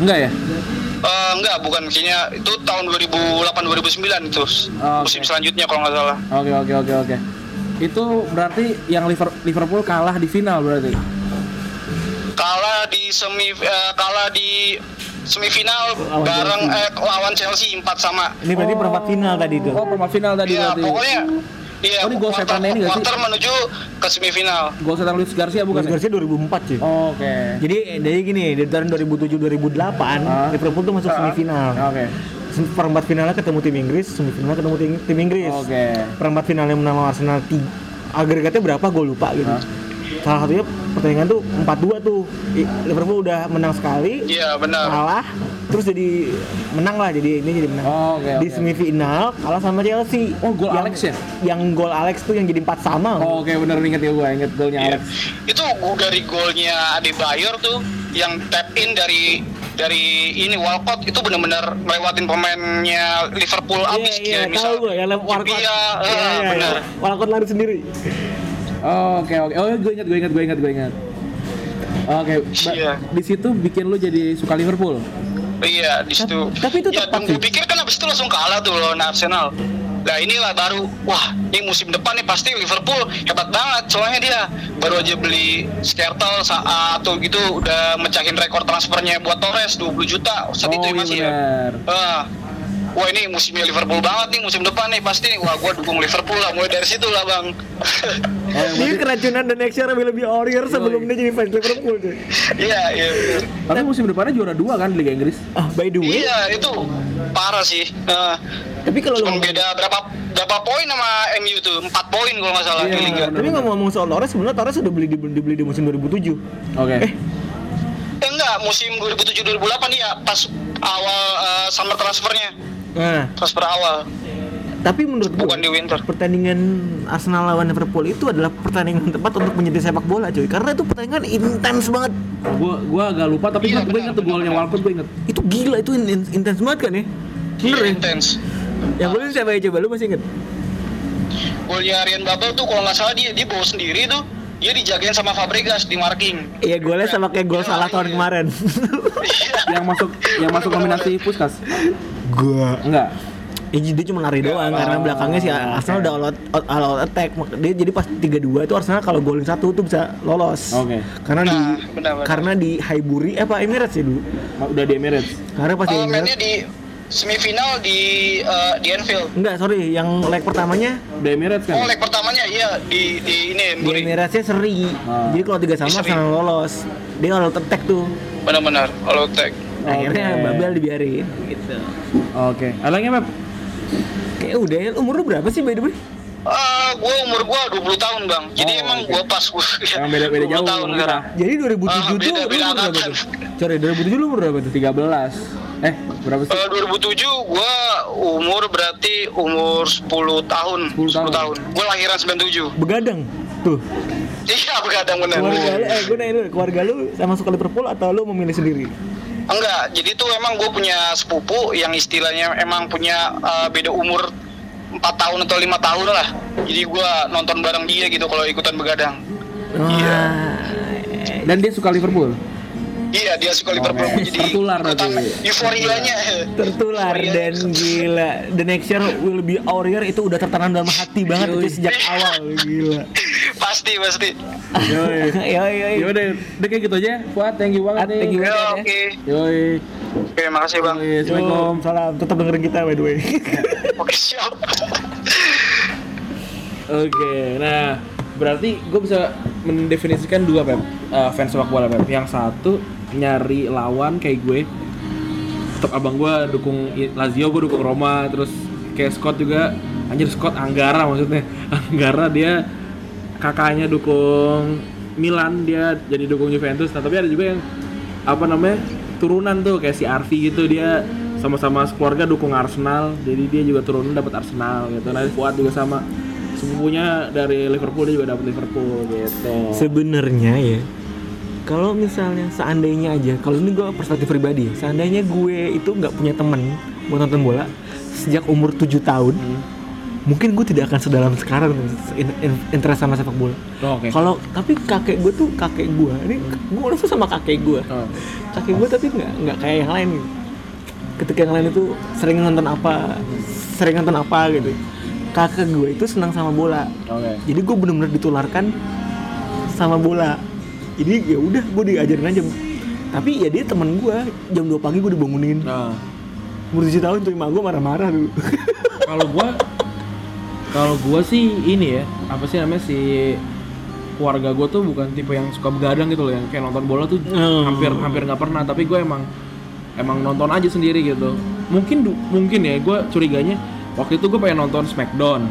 Enggak ya? Eh, enggak bukan kayaknya itu tahun 2008 2009 itu Oh, musim oke. selanjutnya kalau nggak salah Oke oke oke oke. Itu berarti yang Liver- Liverpool kalah di final berarti. kalah di semi eh, kalah di semifinal Lawan bareng eh, lawan Chelsea 4 sama ini berarti perempat final tadi itu Oh, perempat final tadi Iya, berarti. pokoknya Iya, Oh, ini gol setannya ini nggak sih? quarter menuju ke semifinal. Gol setan Luis Garcia bukan? Luis ya? Garcia 2004 cuy. Oke. Jadi dari gini, dari tahun 2007-2008 Ah. Liverpool tuh masuk semifinal. Oke. Sem- Perempat finalnya ketemu tim Inggris, semifinal ketemu tim, tim Inggris. Oke. Perempat finalnya menang Arsenal tiga, agregatnya berapa gue lupa gitu. Ah. Salah satunya pertandingan tuh 4-2 tuh. Liverpool udah menang sekali, Iya, benar. kalah, terus jadi menang lah jadi ini jadi menang. Oh, oke, Di semifinal kalah sama Chelsea. Oh, gol Alex ya? Yang gol Alex tuh yang jadi 4 sama. Oh, Oke, bener inget ya gue, inget golnya Iya. Alex. Itu dari golnya Adebayor tuh yang tap in dari dari ini Walcott itu benar-benar melewatin pemainnya Liverpool Iya, abis iya, kayak tahu gue ya Walcott. Iya, benar. iya. Walcott lari sendiri. Oh, Oke, oke. Oh, gue inget, gue inget, gue inget, gue inget. Oke, ba- Iya. di situ bikin lu jadi suka Liverpool. Iya, di situ. tapi itu ya, tepat sih. pikir kan abis itu langsung kalah tuh lawan Arsenal. Nah inilah baru, wah ini musim depan nih pasti Liverpool hebat banget soalnya dia baru aja beli Skrtel saat atau gitu udah mecahin rekor transfernya buat Torres 20 juta saat Oh, itu iya masih ya. benar. Ah, wah ini musimnya Liverpool banget nih musim depan nih pasti wah gua dukung Liverpool lah mulai dari situ lah bang. Oh, Dia berarti- keracunan dan next year lebih warrior sebelum dia jadi fans Liverpool cuy. Iya iya. tapi musim depannya juara dua kan Liga Inggris. Ah, by the way, Iya itu parah sih. Nah, tapi kalau lu Cuma beda berapa berapa poin sama MU tuh? 4 poin kalau nggak salah Iya, di liga. tapi ngomong soal Torres sebenarnya Torres udah beli di, dibeli di musim 2007. Oke. Eh, Eh enggak, musim 2007 2008 ya pas awal eh, summer transfernya. Nah, Transfer awal, tapi menurut gue bukan di winter. pertandingan Arsenal lawan Liverpool itu adalah pertandingan yang tepat untuk menjadi sepak bola cuy karena itu pertandingan intens banget Gua gua agak lupa tapi Iya, gue inget tuh golnya. Walcott gue inget. itu gila itu in- intens banget kan ya bener Iya, ya intens. yang golin siapa ya coba lu masih inget Golnya Ryan Babel tuh kalau nggak salah dia dia bawa sendiri tuh. Dia dijagain sama Fabregas di marking. iya golnya sama kayak gol Iya, salah tahun iya. kemarin Yang masuk yang masuk nominasi Puskas. gua Enggak. Ya, dia cuma lari doang karena belakangnya si Arsenal udah all out, all out attack. Dia jadi pas 3-2 itu Arsenal kalau golin satu tuh bisa lolos. Oke. Karena di Nah, karena di Highbury eh apa Emirates ya dulu. Udah di Emirates. Karena pas di Oh, Emirates di semifinal di eh, di Anfield. enggak sorry yang leg pertamanya Di Emirates kan. Oh, leg pertamanya iya di di ini di Bury. Emiratesnya seri. Ah. Jadi kalau tiga sama. Arsenal lolos. Dia all out attack tuh. Benar-benar all tag. Akhirnya Oke. Babel dibiarin gitu. Oke. Ada lagi Map? Kayak udah ya, umur lu berapa sih by the way? Ah, gua umur gua 20 tahun, Bang. Jadi Oh, emang oke. gua pas gua Yang beda-beda 20 jauh tahun kita. sekarang. Jadi 2007 Ah, tuh beda- lu beda umur berapa tuh? Sorry, 2007 lu umur berapa tuh? 13. Eh, berapa sih? Eh, 2007 gua umur berarti umur 10 tahun. 10 tahun. tahun. Gua lahiran 97. Begadang. Tuh. Iya, begadang bener. Keluarga lu, eh gue nanya dulu, keluarga lu sama suka Liverpool atau lu memilih sendiri? Enggak, jadi tuh emang gue punya sepupu yang istilahnya emang punya eh, beda umur 4 tahun atau lima tahun lah. Jadi gua nonton bareng dia gitu kalau ikutan begadang. Iya. Dan dia suka Liverpool. Iya, dia suka Liverpool Oke. jadi Tertular berarti. euforianya. Tertular Euforia. dan gila. The next year will be our year itu udah tertanam dalam hati banget itu sejak awal gila. pasti, pasti. Yoi. Yoi yoi. Yaudah, udah kayak gitu aja. Fuad, thank you banget nih. Thank you Ya, banget ya. oke. Yoi. Oke, makasih, Bang. Yoi, Assalamualaikum. Yo, salam. Tetap dengerin kita by the way. Oke, siap. Oke, nah berarti gue bisa mendefinisikan dua Pep eh, fans sepak bola Pep. Yang satu nyari lawan kayak gue. Tetap abang gue dukung Lazio, gue dukung Roma, terus kayak Scott juga. Anjir Scott Anggara maksudnya. Anggara dia kakaknya dukung Milan, dia jadi dukung Juventus. Nah, tapi ada juga yang apa namanya? turunan tuh kayak si Arfi gitu dia sama-sama keluarga dukung Arsenal jadi dia juga turunan dapat Arsenal gitu nah Fuad juga sama sepupunya dari Liverpool dia juga dapat Liverpool gitu Sebenarnya ya kalau misalnya seandainya aja, kalau ini gue perspektif pribadi, ya, seandainya gue itu nggak punya temen buat nonton bola sejak umur 7 tahun, Hmm. mungkin gue tidak akan sedalam sekarang in- in- interest sama sepak bola. Oh, oke Kalau tapi kakek gue tuh kakek gue, ini gue langsung sama kakek gue, Oh. kakek gue tapi nggak nggak kayak yang lain. Gitu. Ketika yang lain itu sering nonton apa, sering nonton apa gitu. Kakek gue itu senang sama bola, oke jadi gue bener-bener ditularkan sama bola jadi ya udah gue diajarin aja tapi ya dia teman gue jam 2 pagi gue dibangunin nah umur 7 tahun tuh emak gue marah-marah dulu kalau gua Kalau gua sih ini ya, apa sih namanya si keluarga gua tuh bukan tipe yang suka begadang gitu loh, yang kayak nonton bola tuh Oh. hampir hampir nggak pernah. Tapi gue emang emang nonton aja sendiri gitu. Mungkin mungkin ya, gue curiganya waktu itu gue pengen nonton Smackdown.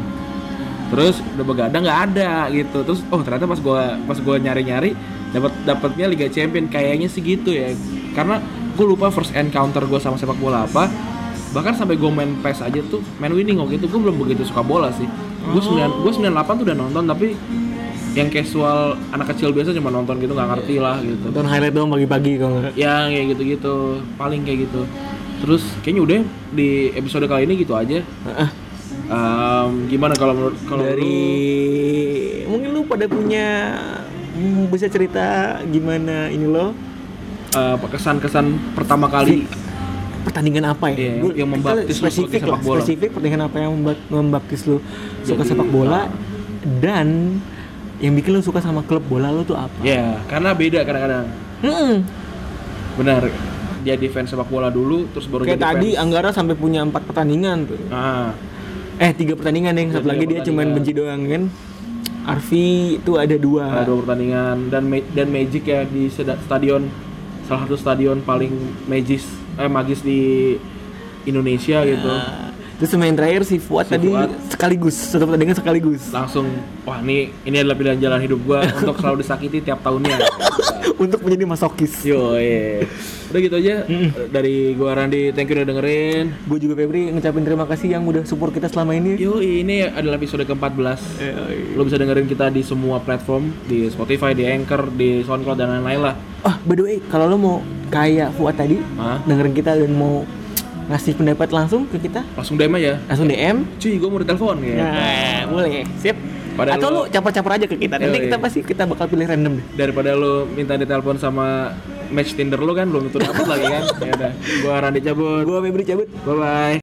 Terus udah begadang nggak ada gitu. Terus oh ternyata pas gua pas gua nyari-nyari dapat dapatnya Liga Champion kayaknya sih gitu ya. Karena gue lupa first encounter gue sama sepak bola apa. Bahkan sampai gue main PES aja tuh, main winning waktu itu gue belum begitu suka bola sih. Gue sembilan gue 98 tuh udah nonton tapi yang casual anak kecil biasa cuma nonton gitu nggak ngerti lah gitu. Nonton highlight doang pagi-pagi kalau nggak. Ya kayak gitu-gitu, paling kayak gitu. Terus kayaknya udah di episode kali ini gitu aja. Heeh. Em, gimana kalau menurut kalau dari lu- mungkin lu pada punya bisa cerita gimana ini lo eh, kesan-kesan pertama kali pertandingan apa ya? Iya, Gua- yang membaptis spesifik lah, sepak bola. spesifik pertandingan apa yang memba- membaptis lu suka Jadi, sepak bola ah. dan yang bikin lu suka sama klub bola lu tuh apa? ya karena beda kadang-kadang Mm-mm. benar jadi fans sepak bola dulu terus baru Kayak jadi tadi fans. Anggara sampai punya empat pertandingan tuh. ah Eh tiga pertandingan yang satu Tiga lagi dia cuman pertandingan. benci doang kan. Arfi itu ada dua. ada dua pertandingan dan dan Magic ya di stadion. Salah satu stadion paling magis eh magis di Indonesia gitu. Nah, Terus main terakhir si Fuad Si tadi Fuad. sekaligus satu pertandingan sekaligus langsung wah ini ini adalah pilihan jalan hidup gua untuk selalu disakiti tiap tahunnya untuk menjadi masokis. yo eh. udah gitu aja dari gua Randi thank you udah dengerin Gue juga Febri ngucapin terima kasih yang udah support kita selama ini. Yo, ini adalah episode ke-14. Lo bisa dengerin kita di semua platform, di Spotify, di Anchor, di SoundCloud dan lain-lain lah. Ah, by the way, kalau lo mau kayak Fuad tadi, Hah? dengerin kita dan mau ngasih pendapat langsung ke kita, Langsung DM aja. langsung DM. Cuy, gua mau ditelepon ya. Nah, boleh. Sip. Padahal Atau lo- lo caper-caper aja ke kita. Nanti kita pasti kita bakal pilih random deh. Daripada lo minta ditelepon sama match Tinder lo kan belum tentu dapat lagi kan. Ya udah, gua Randi cabut. Gua Febri cabut. Bye bye.